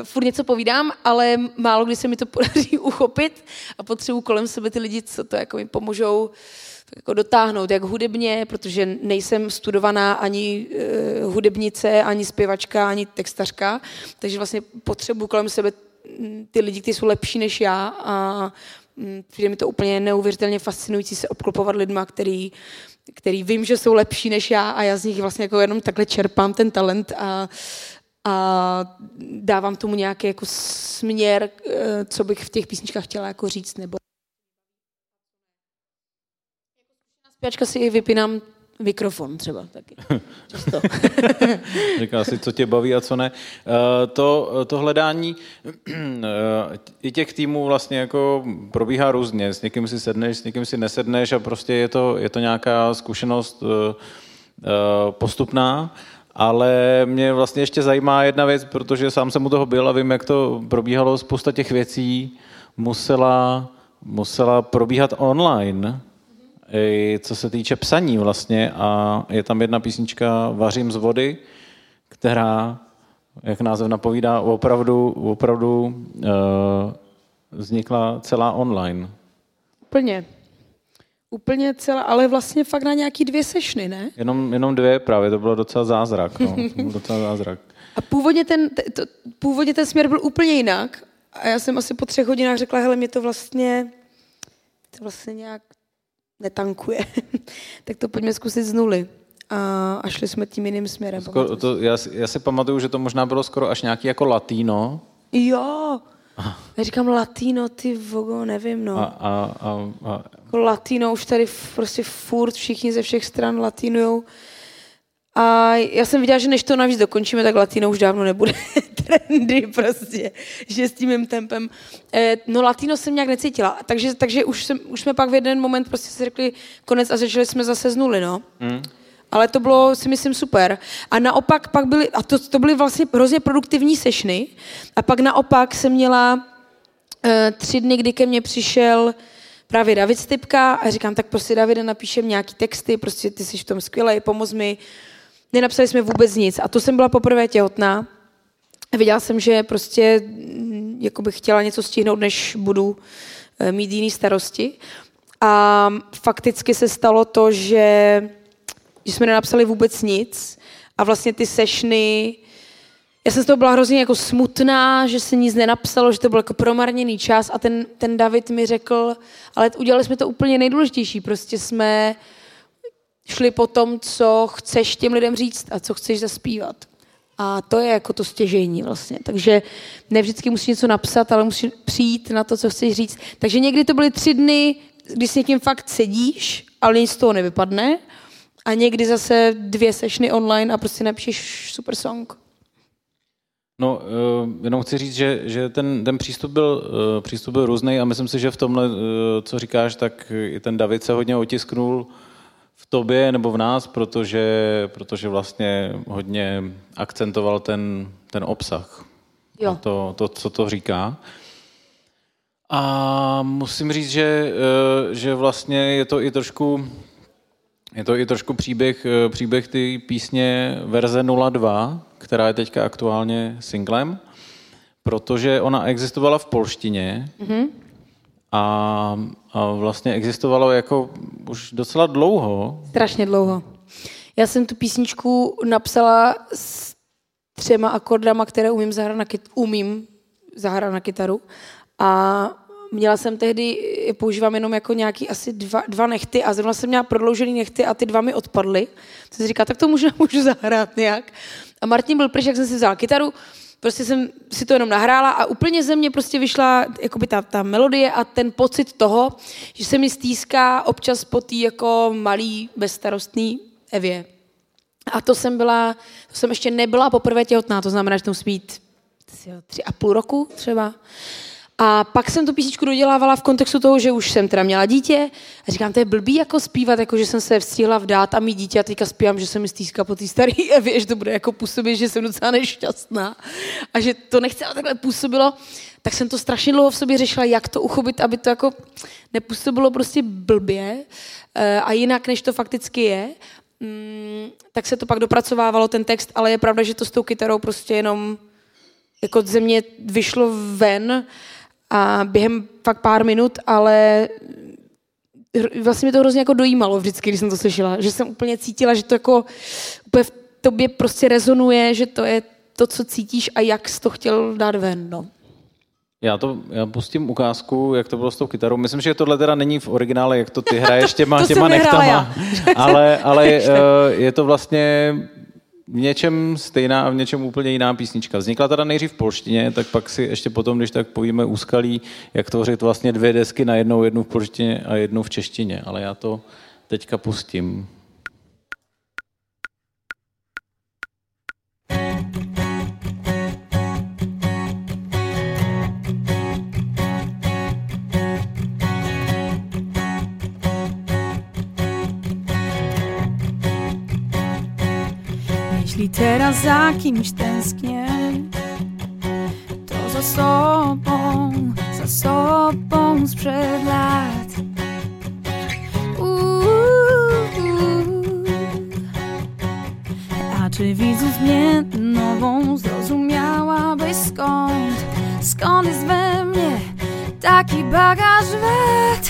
furt něco povídám, ale málo kdy se mi to podaří uchopit a potřebuji kolem sebe ty lidi, co to jako mi pomůžou jako dotáhnout, jak hudebně, protože nejsem studovaná ani uh, hudebnice, ani zpěvačka, ani textařka, takže vlastně potřebuji kolem sebe ty lidi, kteří jsou lepší než já a Mm, přijde mi to úplně neuvěřitelně fascinující se obklopovat lidma, který, který vím, že jsou lepší než já a já z nich vlastně jako jenom takhle čerpám ten talent a, a dávám tomu nějaký jako směr, eh, co bych v těch písničkách chtěla jako říct. Nebo zpěvačka si vypínám mikrofon třeba taky. Říká si, co tě baví a co ne. Eh, to, to hledání eh, i těch týmů vlastně jako probíhá různě. S někým si sedneš, s někým si nesedneš a prostě je to, je to nějaká zkušenost eh, postupná. Ale mě vlastně ještě zajímá jedna věc, protože sám jsem u toho byl a vím, jak to probíhalo. Spousta těch věcí musela, musela probíhat online co se týče psaní vlastně a je tam jedna písnička Vařím z vody, která, jak název napovídá, opravdu, opravdu uh, vznikla celá online. Úplně. Úplně celá, ale vlastně fakt na nějaký dvě sešny, ne? Jenom, jenom dvě právě, to bylo docela zázrak. No. To byl docela zázrak. A původně ten, to, původně ten směr byl úplně jinak. A já jsem asi po třech hodinách řekla, hele, mě to vlastně, to vlastně nějak netankuje, tak to pojďme zkusit z nuly. A, a šli jsme tím jiným směrem. Skoro, to, já, já si pamatuju, že to možná bylo skoro až nějaký jako latino. Jo, já říkám latino, ty vogo, nevím, no. A, a, a, a... Jako latino už tady prostě furt všichni ze všech stran latinujou. A já jsem viděla, že než to navíc dokončíme, tak latino už dávno nebude trendy prostě, že s tím mým tempem. Eh, no latino jsem nějak necítila, takže, takže už, jsem, už jsme pak v jeden moment prostě si řekli konec a začali jsme zase z nuly, no. Mm. Ale to bylo, si myslím, super. A naopak pak byly, a to, to byly vlastně hrozně produktivní sešny, a pak naopak jsem měla eh, tři dny, kdy ke mně přišel právě David Stipka a říkám, tak prostě Davide, napíšem nějaký texty, prostě ty jsi v tom skvělý, pomoz mi. Nenapsali jsme vůbec nic a to jsem byla poprvé těhotná. Viděla jsem, že prostě mm, jako bych chtěla něco stihnout, než budu eh, mít jiný starosti. A fakticky se stalo to, že, že jsme nenapsali vůbec nic a vlastně ty sešny, já jsem z toho byla hrozně jako smutná, že se nic nenapsalo, že to byl jako promarněný čas a ten, ten David mi řekl, ale udělali jsme to úplně nejdůležitější, prostě jsme šli po tom, co chceš těm lidem říct a co chceš zaspívat. A to je jako to stěžení vlastně. Takže ne vždycky musíš něco napsat, ale musíš přijít na to, co chceš říct. Takže někdy to byly tři dny, kdy s někým fakt sedíš, ale nic z toho nevypadne. A někdy zase dvě sešny online a prostě napíšeš super song. No, uh, jenom chci říct, že, že ten, ten přístup, byl, uh, přístup byl různý a myslím si, že v tomhle, uh, co říkáš, tak i ten David se hodně otisknul tobě nebo v nás, protože, protože vlastně hodně akcentoval ten, ten obsah. Jo. A to, to, co to říká. A musím říct, že, že vlastně je to i trošku je to i trošku příběh, příběh ty písně verze 02, která je teďka aktuálně singlem, protože ona existovala v polštině mm-hmm. A, a vlastně existovalo jako už docela dlouho. Strašně dlouho. Já jsem tu písničku napsala s třema akordama, které umím zahrát na, kyt- umím zahrát na kytaru a měla jsem tehdy, používám jenom jako nějaký asi dva, dva nechty a zrovna jsem měla prodloužený nechty a ty dva mi odpadly. To si říká, tak to můžu, můžu zahrát nějak. A Martin byl pryč, jak jsem si vzala kytaru, prostě jsem si to jenom nahrála a úplně ze mě prostě vyšla jakoby ta, ta melodie a ten pocit toho, že se mi stýská občas po té jako malý, bezstarostný Evě. A to jsem byla, to jsem ještě nebyla poprvé těhotná, to znamená, že to musí být tři a půl roku třeba. A pak jsem tu písničku dodělávala v kontextu toho, že už jsem teda měla dítě a říkám, to je blbý jako zpívat, jako že jsem se vstihla vdát a mít dítě a teďka zpívám, že se mi stýská po té staré Evě, že to bude jako působit, že jsem docela nešťastná a že to nechce, ale takhle působilo. Tak jsem to strašně dlouho v sobě řešila, jak to uchopit, aby to jako nepůsobilo prostě blbě eh, a jinak, než to fakticky je. Mm, tak se to pak dopracovávalo ten text, ale je pravda, že to s tou kytarou prostě jenom jako ze mě vyšlo ven a během fakt pár minut, ale vlastně mě to hrozně jako dojímalo vždycky, když jsem to slyšela, že jsem úplně cítila, že to jako úplně v tobě prostě rezonuje, že to je to, co cítíš a jak jsi to chtěl dát ven, no. Já to já pustím ukázku, jak to bylo s tou kytarou. Myslím, že tohle teda není v originále, jak to ty hraješ těma, to těma nechtama, ale, ale eh, je to vlastně v něčem stejná a v něčem úplně jiná písnička. Vznikla teda nejdřív v polštině, tak pak si ještě potom, když tak povíme úskalí, jak tvořit vlastně dvě desky na jednou, jednu v polštině a jednu v češtině. Ale já to teďka pustím. Teraz za kimś tęsknię To za sobą, za sobą sprzed lat. A czy widząc mnie nową zrozumiałabyś skąd? Skąd jest we mnie taki bagaż wet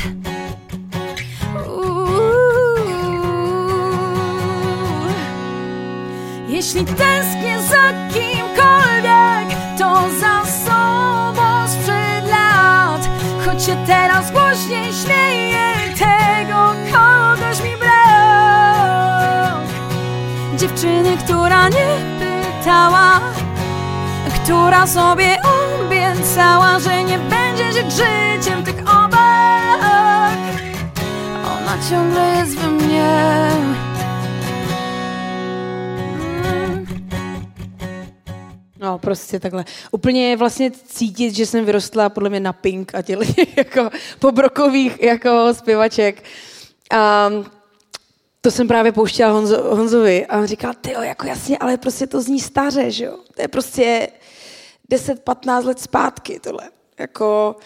Jeśli tęsknię za kimkolwiek, to za sobą sprzed lat. Choć się teraz głośniej śmieję, tego kogoś mi brak. Dziewczyny, która nie pytała Która sobie obiecała, że nie będzie żyć życiem tych obak Ona ciągle jest we mnie No, prostě takhle. Úplně je vlastně cítit, že jsem vyrostla podle mě na Pink a těch jako pobrokových jako zpěvaček. A to jsem právě pouštěla Honzo, Honzovi a on říkal, ty jako jasně, ale prostě to zní staře, že jo? To je prostě 10-15 let zpátky tohle. Jako,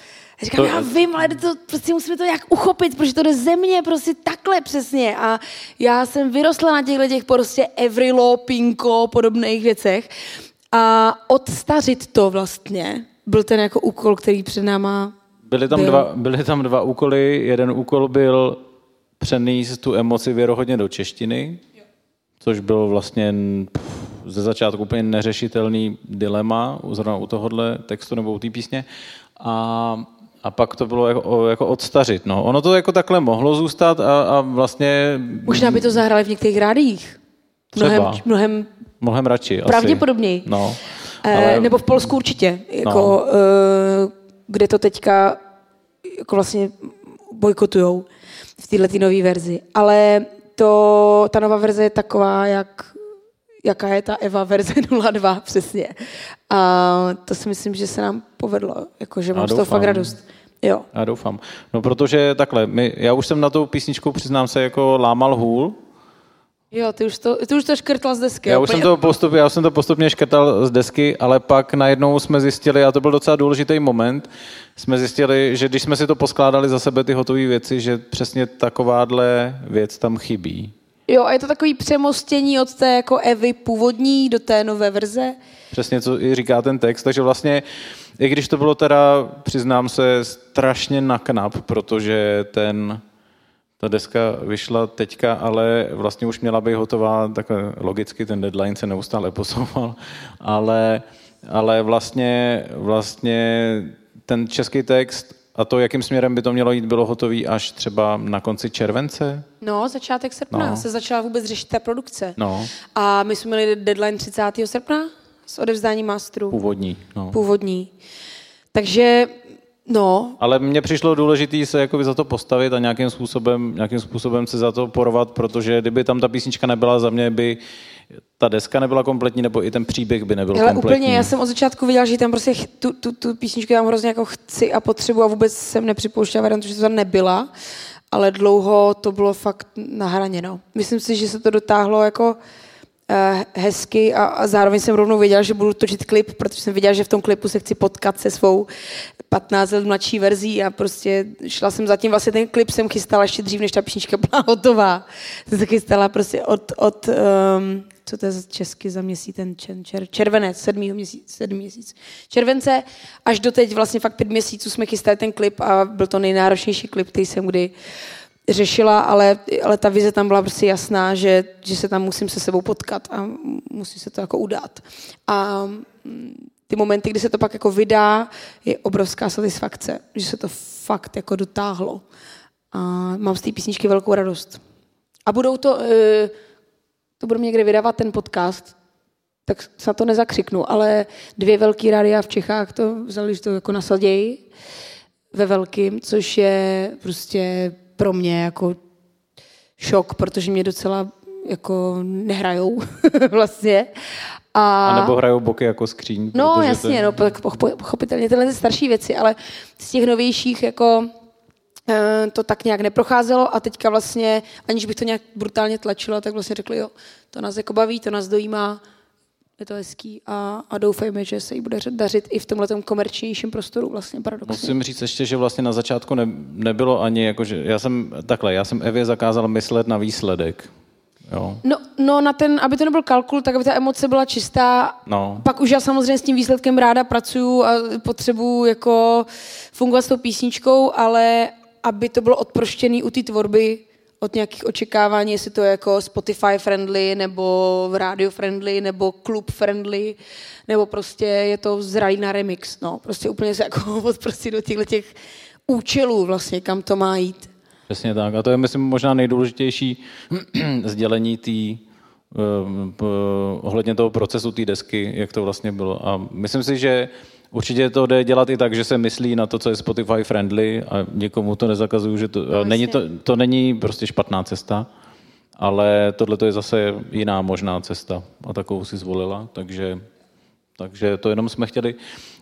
já říkám, To- já vím, ale to, prostě musíme to nějak uchopit, protože to jde ze mě prostě takhle přesně. A já jsem vyrostla na těchto těch prostě Everilo, Pinko, podobných věcech. A odstařit to vlastně byl ten jako úkol, který před náma Byly tam, Byl. dva, byly tam dva úkoly. Jeden úkol byl přenést tu emoci věrohodně do češtiny, což bylo vlastně pff, ze začátku úplně neřešitelný dilema, zrovna u tohohle textu nebo u té písně. A, a pak to bylo jako, jako odstařit. No. Ono to jako takhle mohlo zůstat a, a vlastně Možná by to zahrali v některých rádiích. Mnohem, Třeba. mnohem mnohem radši. asi. pravděpodobněji. No. Ale... Nebo v Polsku určitě, jako, No. no. kde to teďka jako vlastně bojkotujou v této nové verzi. Ale to, ta nová verze je taková, jak, jaká je ta Eva verze 02 přesně. A to si myslím, že se nám povedlo, jako, že mám z toho fakt radost. Jo. Já doufám. No protože takhle, my, já už jsem na tou písničkou, přiznám se, jako lámal hůl, Jo, ty už to, ty už to škrtla z desky. Já už, jsem to postupně, já jsem to postupně škrtal z desky, ale pak najednou jsme zjistili, a to byl docela důležitý moment, jsme zjistili, že když jsme si to poskládali za sebe ty hotové věci, že přesně takováhle věc tam chybí. Jo, a je to takový přemostění od té jako Evy původní do té nové verze. Přesně, co i říká ten text. Takže vlastně, i když to bylo teda, přiznám se, strašně na knap, protože ten, ta deska vyšla teďka, ale vlastně už měla být hotová, tak logicky ten deadline se neustále posouval, ale, ale vlastně, vlastně ten český text a to, jakým směrem by to mělo jít, bylo hotový až třeba na konci července. No, začátek srpna No. se začala vůbec řešit ta produkce. No, A my jsme měli deadline 30. srpna s odevzdáním masteru. původní. No. Původní. Takže, no, Ale mně přišlo důležité se jakoby za to postavit a nějakým způsobem, nějakým způsobem se za to porovat, protože kdyby tam ta písnička nebyla, za mě by ta deska nebyla kompletní, nebo i ten příběh by nebyl ale kompletní. úplně, já jsem od začátku viděla, že tam prostě ch- tu, tu, tu písničku tam hrozně jako chci a potřebuji a vůbec jsem nepřipouštěla variantu, že to tam nebyla, ale dlouho to bylo fakt na hraně, no. Myslím si, že se to dotáhlo jako hezky a, a zároveň jsem rovnou věděla, že budu točit klip, protože jsem věděla, že v tom klipu se chci potkat se svou 15 let mladší verzí a prostě šla jsem zatím, vlastně ten klip jsem chystala ještě dřív, než ta písnička byla hotová. Jsem se chystala prostě od, od um, co to je za česky za měsíc, ten čer, čer, červenec, sedmý měsíc, sedmý měsíc, července, až do teď vlastně fakt pět měsíců jsme chystali ten klip a byl to nejnáročnější klip, který jsem kdy řešila, ale, ale ta vize tam byla prostě jasná, že, že se tam musím se sebou potkat a musí se to jako udát. A mm, ty momenty, kdy se to pak jako vydá, je obrovská satisfakce, že se to fakt jako dotáhlo. A mám z té písničky velkou radost. A budou to, eh, to budu někde vydávat ten podcast, tak se na to nezakřiknu, ale dvě velký rádia v Čechách to vzali, že to jako nasadějí ve velkým, což je prostě pro mě jako šok, protože mě docela jako nehrajou vlastně. A, A nebo hrajou boky jako skříň. No jasně, to, no, pochopitelně tyhle ty starší věci, ale z těch novějších jako eh, to tak nějak neprocházelo a teďka vlastně, aniž bych to nějak brutálně tlačila, tak vlastně řekli, jo, to nás jako baví, to nás dojímá, je to hezký a, a doufejme, že se jí bude dařit i v tomhle komerčnějším prostoru vlastně paradoxně. Musím říct ještě, že vlastně na začátku ne, nebylo ani, jako, že já jsem takhle, já jsem Evě zakázal myslet na výsledek. Jo. No, no, na ten, aby to nebyl kalkul, tak aby ta emoce byla čistá. No. Pak už já samozřejmě s tím výsledkem ráda pracuju a potřebuju jako fungovat s tou písničkou, ale aby to bylo odproštěný u té tvorby od nějakých očekávání, jestli to je jako Spotify friendly, nebo radio friendly, nebo klub friendly, nebo prostě je to zralý na remix, no. Prostě úplně se jako odprostit do těchto těch účelů vlastně, kam to má jít. Přesně tak. A to je, myslím, možná nejdůležitější sdělení um, p- ohledně toho procesu té desky, jak to vlastně bylo. A myslím si, že určitě to jde dělat i tak, že se myslí na to, co je Spotify friendly a nikomu to nezakazuju, že to, no, není to, to není prostě špatná cesta, ale tohle to je zase jiná možná cesta a takovou si zvolila, takže, takže to jenom jsme chtěli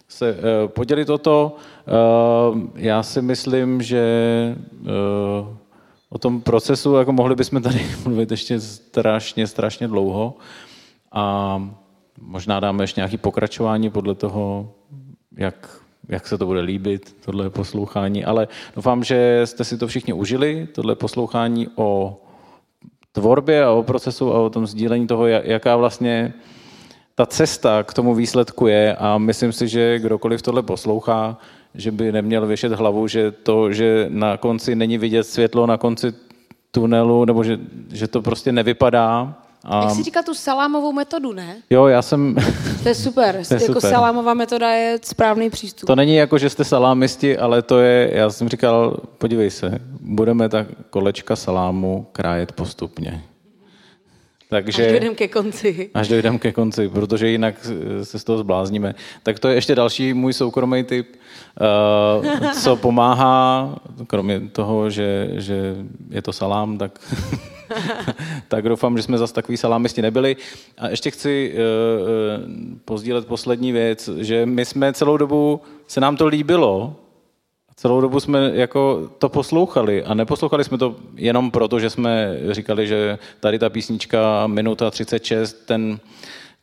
se uh, podělit o to. Uh, já si myslím, že uh, o tom procesu jako mohli bychom tady mluvit ještě strašně, strašně dlouho a možná dáme ještě nějaké pokračování podle toho, jak, jak se to bude líbit, tohle poslouchání, ale doufám, že jste si to všichni užili, tohle poslouchání o tvorbě a o procesu a o tom sdílení toho, jaká vlastně ta cesta k tomu výsledku je a myslím si, že kdokoliv tohle poslouchá, že by neměl věšet hlavu, že to, že na konci není vidět světlo na konci tunelu, nebo že, že to prostě nevypadá. A... Jak jsi říká tu salámovou metodu, ne? Jo, já jsem... To je super. to je jako super. salámová metoda je správný přístup. To není jako, že jste salámisti, ale to je, já jsem říkal, podívej se, budeme ta kolečka salámu krájet postupně. Takže, až dojdeme ke konci. Až dojdeme ke konci, protože jinak se z toho zblázníme. Tak to je ještě další můj soukromý tip, uh, co pomáhá, kromě toho, že, že je to salám, tak, tak doufám, že jsme zase takový salámisti nebyli. A ještě chci uh, pozdílet poslední věc, že my jsme celou dobu, se nám to líbilo, celou dobu jsme jako to poslouchali a neposlouchali jsme to jenom proto, že jsme říkali, že tady ta písnička minuta 36, ten,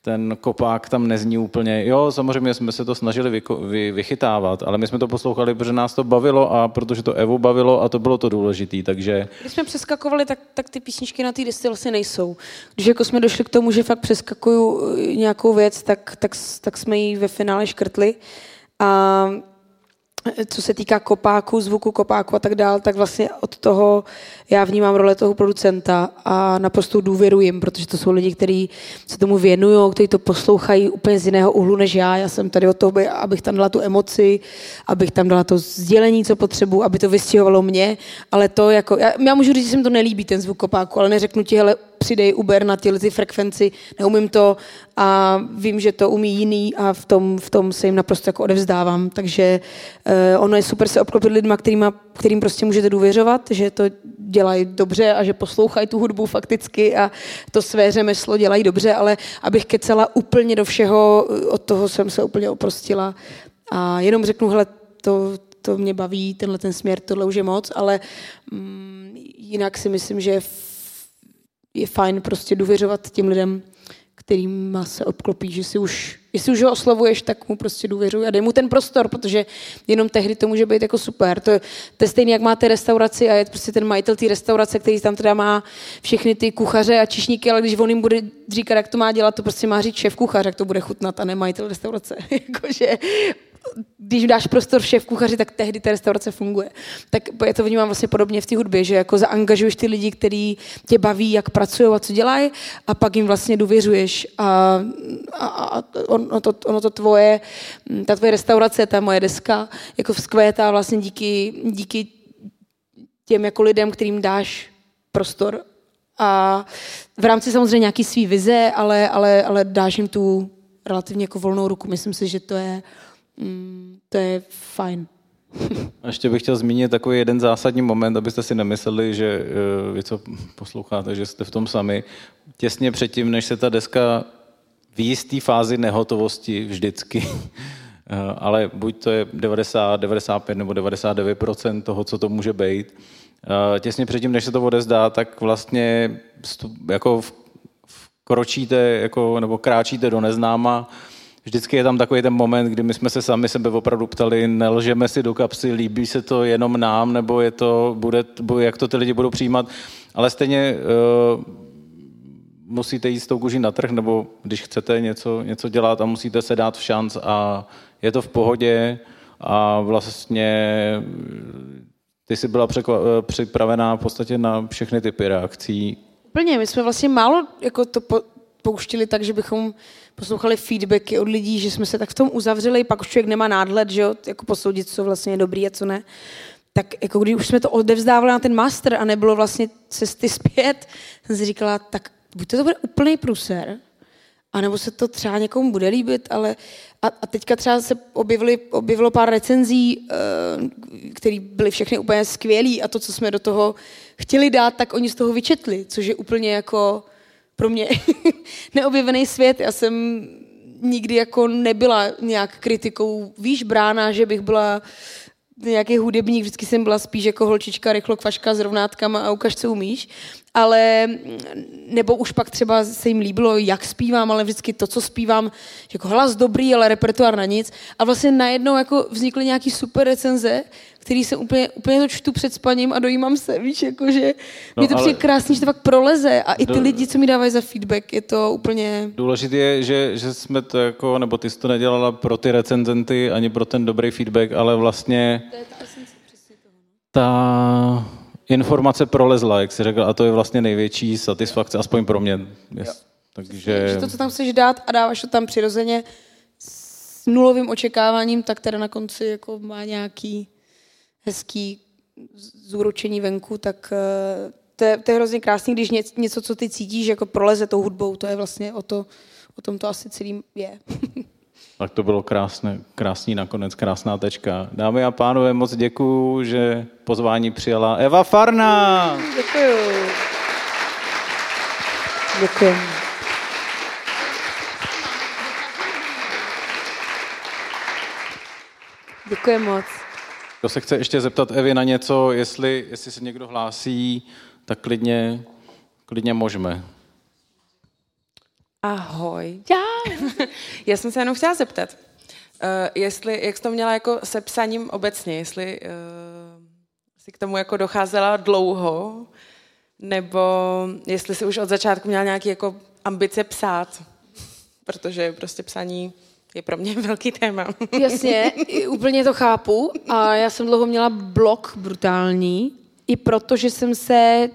ten kopák tam nezní úplně. Jo, samozřejmě jsme se to snažili vy, vy, vychytávat, ale my jsme to poslouchali, protože nás to bavilo a protože to Evu bavilo a to bylo to důležité, takže... Když jsme přeskakovali, tak, tak ty písničky na té desce vlastně nejsou. Když jako jsme došli k tomu, že fakt přeskakuju nějakou věc, tak, tak, tak jsme ji ve finále škrtli. A co se týká kopáku, zvuku kopáku a tak dál, tak vlastně od toho já vnímám role toho producenta a naprosto důvěruji protože to jsou lidi, kteří se tomu věnují, kteří to poslouchají úplně z jiného úhlu než já. Já jsem tady o toho, abych tam dala tu emoci, abych tam dala to sdělení, co potřebuji, aby to vystěhovalo mě, ale to jako, já, já můžu říct, že se mi to nelíbí, ten zvuk kopáku, ale neřeknu ti, hele, přidej Uber na ty frekvenci, neumím to a vím, že to umí jiný a v tom, v tom se jim naprosto jako odevzdávám. Takže uh, ono je super se obklopit lidma, kterýma, kterým prostě můžete důvěřovat, že to dělají dobře a že poslouchají tu hudbu fakticky a to své řemeslo dělají dobře, ale abych kecela úplně do všeho, od toho jsem se úplně oprostila. A jenom řeknu, hele, to, to mě baví, tenhle ten směr, tohle už je moc, ale mm, jinak si myslím, že je fajn prostě důvěřovat těm lidem, kterým se obklopí, že si už, jestli už ho oslovuješ, tak mu prostě důvěřuj a dej mu ten prostor, protože jenom tehdy to může být jako super. To, to je stejné, jak máte restauraci a je prostě ten majitel té restaurace, který tam teda má všechny ty kuchaře a čišníky, ale když on jim bude říkat, jak to má dělat, to prostě má říct šéf kuchař, jak to bude chutnat a ne majitel restaurace. Jakože když dáš prostor šéf kuchaři, tak tehdy ta restaurace funguje. Tak já to vnímám vlastně podobně v té hudbě, že jako zaangažuješ ty lidi, kteří tě baví, jak pracují a co dělají, a pak jim vlastně důvěřuješ. A, a, a ono, to, ono to tvoje, ta tvoje restaurace, ta moje deska, jako vzkvétá vlastně díky, díky těm jako lidem, kterým dáš prostor a v rámci samozřejmě nějaký svý vize, ale, ale, ale dáš jim tu relativně jako volnou ruku. Myslím si, že to je mm, to je fajn. A ještě bych chtěl zmínit takový jeden zásadní moment, abyste si nemysleli, že uh, vy, co posloucháte, že jste v tom sami. Těsně předtím, než se ta deska v jisté fázi nehotovosti vždycky, uh, ale buď to je 90, 95 nebo 99% toho, co to může být, uh, těsně předtím, než se to odezdá, tak vlastně jako v, v kročíte jako, nebo kráčíte do neznáma, vždycky je tam takový ten moment, kdy my jsme se sami sebe opravdu ptali, nelžeme si do kapsy, líbí se to jenom nám, nebo je to, bude, jak to ty lidi budou přijímat, ale stejně uh, musíte jít s tou kůží na trh, nebo když chcete něco, něco dělat a musíte se dát v šanc a je to v pohodě a vlastně ty jsi byla překva- připravená v podstatě na všechny typy reakcí. Plně, my jsme vlastně málo jako to po, pouštili tak, že bychom poslouchali feedbacky od lidí, že jsme se tak v tom uzavřeli, pak už člověk nemá nádhled, že jo, jako posoudit, co vlastně je dobrý a co ne. Tak jako když už jsme to odevzdávali na ten master a nebylo vlastně cesty zpět, jsem si říkala, tak buď to, to bude úplný pruser, anebo se to třeba někomu bude líbit, ale a, a teďka třeba se objevili, objevilo pár recenzí, uh, které byly všechny úplně skvělý a to, co jsme do toho chtěli dát, tak oni z toho vyčetli, což je úplně jako pro mě neobjevený svět. Já jsem nikdy jako nebyla nějak kritikou výš brána, že bych byla nějaký hudebník, vždycky jsem byla spíš jako holčička, rychlo kvaška s rovnátkama a ukaž, co umíš. ale nebo už pak třeba se jim líbilo, jak zpívám, ale vždycky to, co zpívám, jako hlas dobrý, ale repertoár na nic. A vlastně najednou jako vznikly nějaký super recenze, který se úplně, úplně to čtu před spaním a dojímám se, víš, jako že no, mi to přijde krásný, že to fakt proleze a i ty do... lidi, co mi dávají za feedback, je to úplně... Důležité je, že, že jsme to jako, nebo ty jsi to nedělala pro ty recenzenty, ani pro ten dobrý feedback, ale vlastně... To je ta toho. No. Ta informace prolezla, jak jsi řekl, a to je vlastně největší satisfakce, aspoň pro mě. Yes. Takže... Že to, co tam chceš dát a dáváš to tam přirozeně s nulovým očekáváním, tak teda na konci jako má nějaký hezký zúročení venku, tak eh, to je, to je hrozně krásný, když něco, co ty cítíš, jako proleze tou hudbou, to je vlastně o, to, o tom to asi celý je. Tak to bylo krásné, krásný nakonec, krásná tečka. Dámy a pánové, moc děkuju, že pozvání přijala Eva Farna. Děkuju. Děkuji. Děkuji moc. Kdo se chce ještě zeptat Evy na něco, jestli, jestli se někdo hlásí, tak klidně, klidně můžeme. Ahoj. Já. Já jsem se jenom chtěla zeptat, uh, jestli, jak jsi to měla jako se psaním obecně, jestli uh, jsi k tomu jako docházela dlouho, nebo jestli jsi už od začátku měla nějaké jako ambice psát, protože prostě psaní je pro mě velký téma. Jasně, úplně to chápu. A já jsem dlouho měla blok brutální, i protože jsem se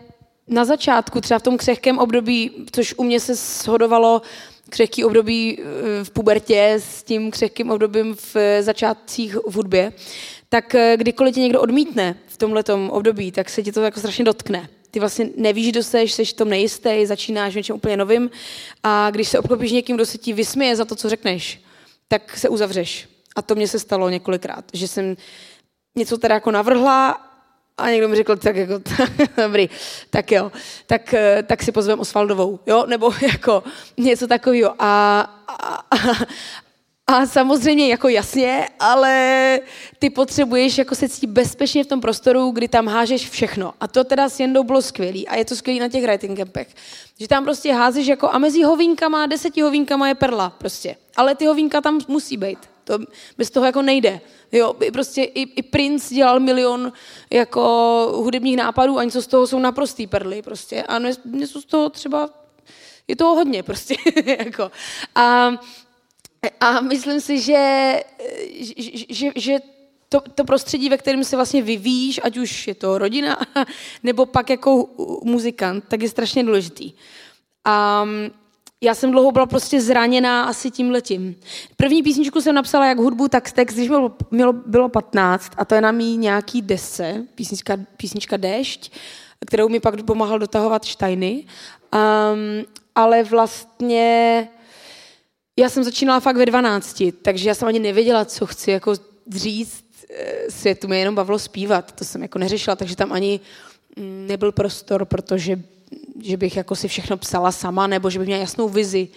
na začátku, třeba v tom křehkém období, což u mě se shodovalo křehký období eh, v pubertě s tím křehkým obdobím v začátcích v hudbě, tak eh, kdykoliv tě někdo odmítne v tomhle období, tak se ti to jako strašně dotkne. Ty vlastně nevíš, kdo seš, jsi v tom nejistý, začínáš něčem úplně novým a když se obklopíš někým, kdo se ti vysměje za to, co řekneš, tak se uzavřeš. A to mně se stalo několikrát, že jsem něco teda jako navrhla a někdo mi řekl, tak jako, dobrý, tak jo, tak, tak si pozvem Osvaldovou, jo, nebo jako něco takového. A, a, a samozřejmě jako jasně, ale ty potřebuješ jako se cítit bezpečně v tom prostoru, kdy tam hážeš všechno. A to teda s Jendou bylo skvělý. A je to skvělý na těch writing campech. Že tam prostě házeš jako a mezi hovínkama, deseti hovínkama je perla prostě. Ale ty hovínka tam musí být. To bez toho jako nejde. Jo, prostě i, i Prince dělal milion jako hudebních nápadů a něco z toho jsou naprostý perly prostě. A něco z toho třeba, je toho hodně prostě. jako. A, a myslím si, že, že, že, že to, to prostředí, ve kterém se vlastně vyvíjíš, ať už je to rodina, nebo pak jako muzikant, tak je strašně důležitý. A já jsem dlouho byla prostě zraněná asi tím letím. První písničku jsem napsala jak hudbu, tak text, když bylo, bylo, bylo 15 a to je na mý nějaký desce, písnička, písnička Dešť, kterou mi pak pomáhal dotahovat Štajny. Um, ale vlastně já jsem začínala fakt ve 12, takže já jsem ani nevěděla, co chci jako říct eh, světu. Mě jenom bavilo zpívat, to jsem jako neřešila, takže tam ani mm, nebyl prostor, protože že bych jako si všechno psala sama, nebo že bych měla jasnou vizi.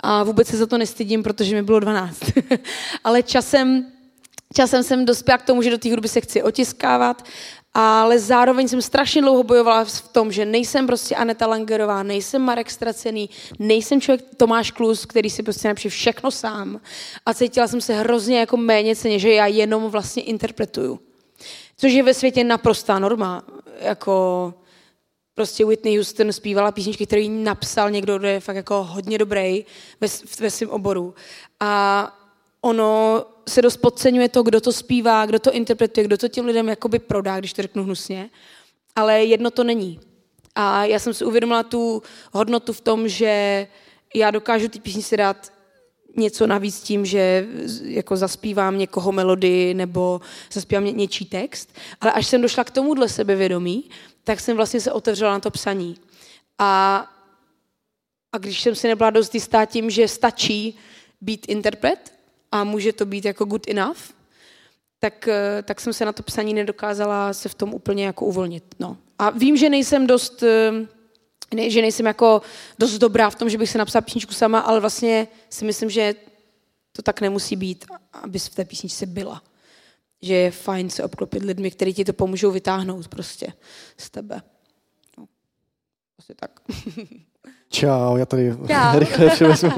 A vůbec se za to nestydím, protože mi bylo 12. Ale časem, časem jsem dospěla k tomu, že do té hudby se chci otiskávat, ale zároveň jsem strašně dlouho bojovala v tom, že nejsem prostě Aneta Langerová, nejsem Marek Stracený, nejsem člověk Tomáš Klus, který si prostě napíše všechno sám. A cítila jsem se hrozně jako méně ceně, že já jenom vlastně interpretuju. Což je ve světě naprostá norma. Jako, prostě Whitney Houston zpívala písničky, které napsal někdo, kdo je fakt jako hodně dobrý ve, ve svém oboru. A ono se dost podceňuje to, kdo to zpívá, kdo to interpretuje, kdo to těm lidem jakoby prodá, když to řeknu hnusně. Ale jedno to není. A já jsem si uvědomila tu hodnotu v tom, že já dokážu ty písničky dát něco navíc tím, že jako zaspívám někoho melodii nebo zaspívám ně, něčí text, ale až jsem došla k tomuhle sebevědomí, tak jsem vlastně se otevřela na to psaní. A, a když jsem si nebyla dost jistá tím, že stačí být interpret a může to být jako good enough, tak, eh, tak jsem se na to psaní nedokázala se v tom úplně jako uvolnit. No. A vím, že nejsem dost, eh, ne, že nejsem jako dost dobrá v tom, že bych se napsala písničku sama, ale vlastně si myslím, že to tak nemusí být, aby v té písničce byla že je fajn se obklopit lidmi, kteří ti to pomůžou vytáhnout prostě z tebe. Asi tak. Čau, já tady Čau. rychle převezmu.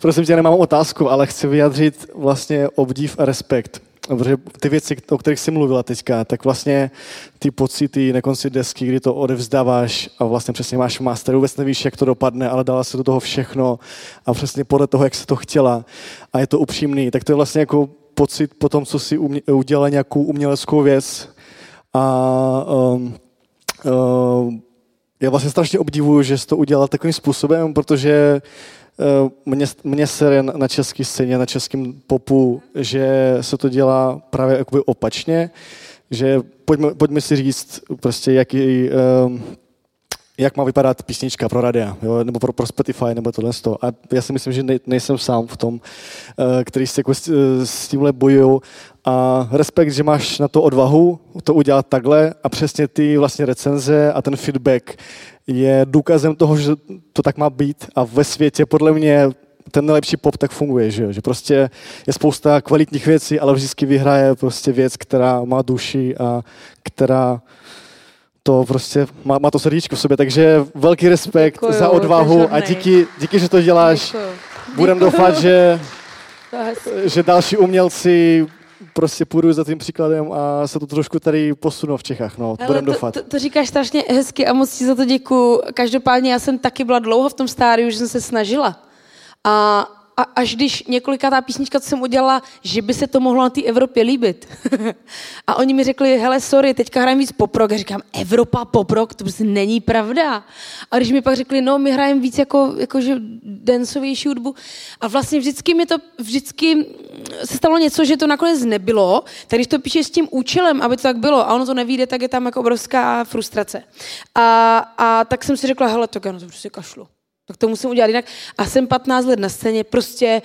Prosím tě, nemám otázku, ale chci vyjádřit vlastně obdiv a respekt. Protože ty věci, o kterých jsi mluvila teďka, tak vlastně ty pocity na konci desky, kdy to odevzdáváš a vlastně přesně máš v masteru, vůbec nevíš, jak to dopadne, ale dala se do toho všechno a přesně podle toho, jak se to chtěla a je to upřímný, tak to je vlastně jako pocit po tom, co si umě- udělala nějakou uměleckou věc a um, um, já vlastně strašně obdivuju, že jsi to udělal takovým způsobem, protože eh, mě, mě sere na české scéně, na českém popu, že se to dělá právě opačně, že pojďme, pojďme si říct prostě, jaký, um, jak má vypadat písnička pro radia, jo? nebo pro, pro Spotify, nebo tohle. A já si myslím, že nej, nejsem sám v tom, eh, který se jako s, s tímhle bojují. A respekt, že máš na to odvahu to udělat takhle a přesně ty vlastně recenze a ten feedback je důkazem toho, že to tak má být a ve světě podle mě ten nejlepší pop tak funguje, že, že prostě je spousta kvalitních věcí, ale vždycky vyhraje prostě věc, která má duši a která to prostě má, má to srdíčko v sobě, takže velký respekt Děkuju, za odvahu a díky, díky, že to děláš. Budem doufat, že, že další umělci prostě půjdu za tím příkladem a se to trošku tady posunou v Čechách. No, budem to, doufat. to, to, říkáš strašně hezky a moc ti za to děkuju. Každopádně já jsem taky byla dlouho v tom stádiu, že jsem se snažila. A, a až když několikátá písnička, co jsem udělala, že by se to mohlo na té Evropě líbit. a oni mi řekli, hele, sorry, teďka hrajeme víc poprok. A říkám, Evropa poprok, to prostě není pravda. A když mi pak řekli, no, my hrajeme víc jako, jakože dancovější hudbu. A vlastně vždycky mi to, vždycky se stalo něco, že to nakonec nebylo. Tak když to píšeš s tím účelem, aby to tak bylo, a ono to nevíde, tak je tam jako obrovská frustrace. A, a tak jsem si řekla, hele, tak já na to prostě kašlu. Tak to musím udělat jinak. A jsem 15 let na scéně, prostě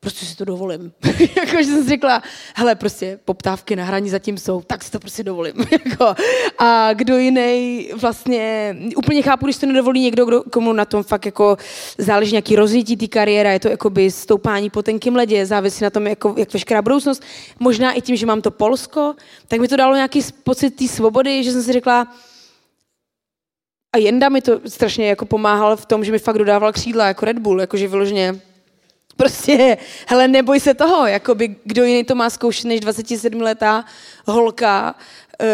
prostě si to dovolím. jako, že jsem si řekla, hele, prostě poptávky na hraní zatím jsou, tak si to prostě dovolím. jako, a kdo jiný vlastně, úplně chápu, když to nedovolí někdo, kdo, komu na tom fakt jako záleží nějaký rozjetí té kariéry, je to jakoby stoupání po tenkým ledě, závisí na tom, jako, jak veškerá budoucnost. Možná i tím, že mám to Polsko, tak mi to dalo nějaký pocit té svobody, že jsem si řekla, a Jenda mi to strašně jako pomáhal v tom, že mi fakt dodával křídla jako Red Bull, jakože vyloženě prostě, hele, neboj se toho, jakoby kdo jiný to má zkoušet než 27 letá holka, eh,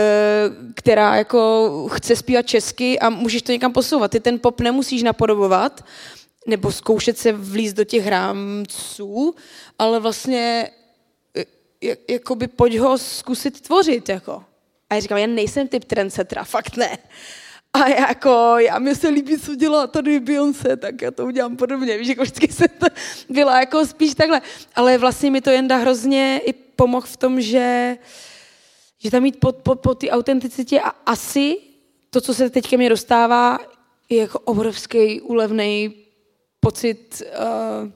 která jako chce zpívat česky a můžeš to někam posouvat. Ty ten pop nemusíš napodobovat, nebo zkoušet se vlízt do těch rámců, ale vlastně eh, jak- jakoby pojď ho zkusit tvořit, jako. A já říkám, já nejsem typ trendsettera, fakt ne. A jako, já mi se líbí, co dělá tady Beyoncé, tak já to udělám podobně. Víš, jako vždycky jsem to byla jako spíš takhle. Ale vlastně mi to Jenda hrozně i pomohl v tom, že, že tam mít po, po, po ty autenticitě a asi to, co se teďka mě dostává, je jako obrovský úlevný pocit, uh,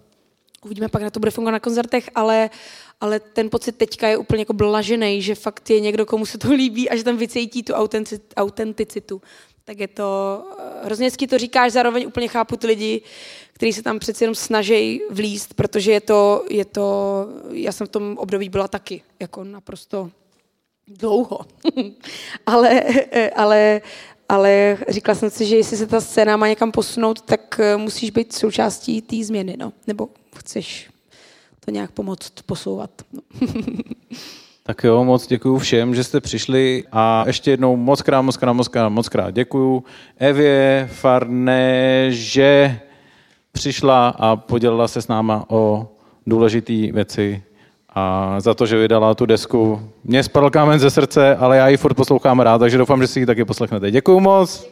uvidíme pak, na to bude fungovat na koncertech, ale, ale ten pocit teďka je úplně jako blažený, že fakt je někdo, komu se to líbí a že tam vycítí tu autenticitu. Tak je to, eh, hrozně to říkáš, zároveň úplně chápu ty lidi, kteří se tam přeci jenom snaží vlíst, protože je to, je to, já jsem v tom období byla taky, jako naprosto dlouho. ale, ale, ale říkala jsem si, že jestli se ta scéna má někam posunout, tak eh, musíš být součástí té změny, no. Nebo chceš to nějak pomoct posouvat. No. Tak jo, moc děkuji všem, že jste přišli a ještě jednou moc krát, moc krát, moc krát, moc krát děkuju Evě Farné, že přišla a podělila se s náma o důležité věci a za to, že vydala tu desku. Mně spadl kámen ze srdce, ale já ji furt poslouchám rád, takže doufám, že si ji taky poslechnete. Děkuju moc.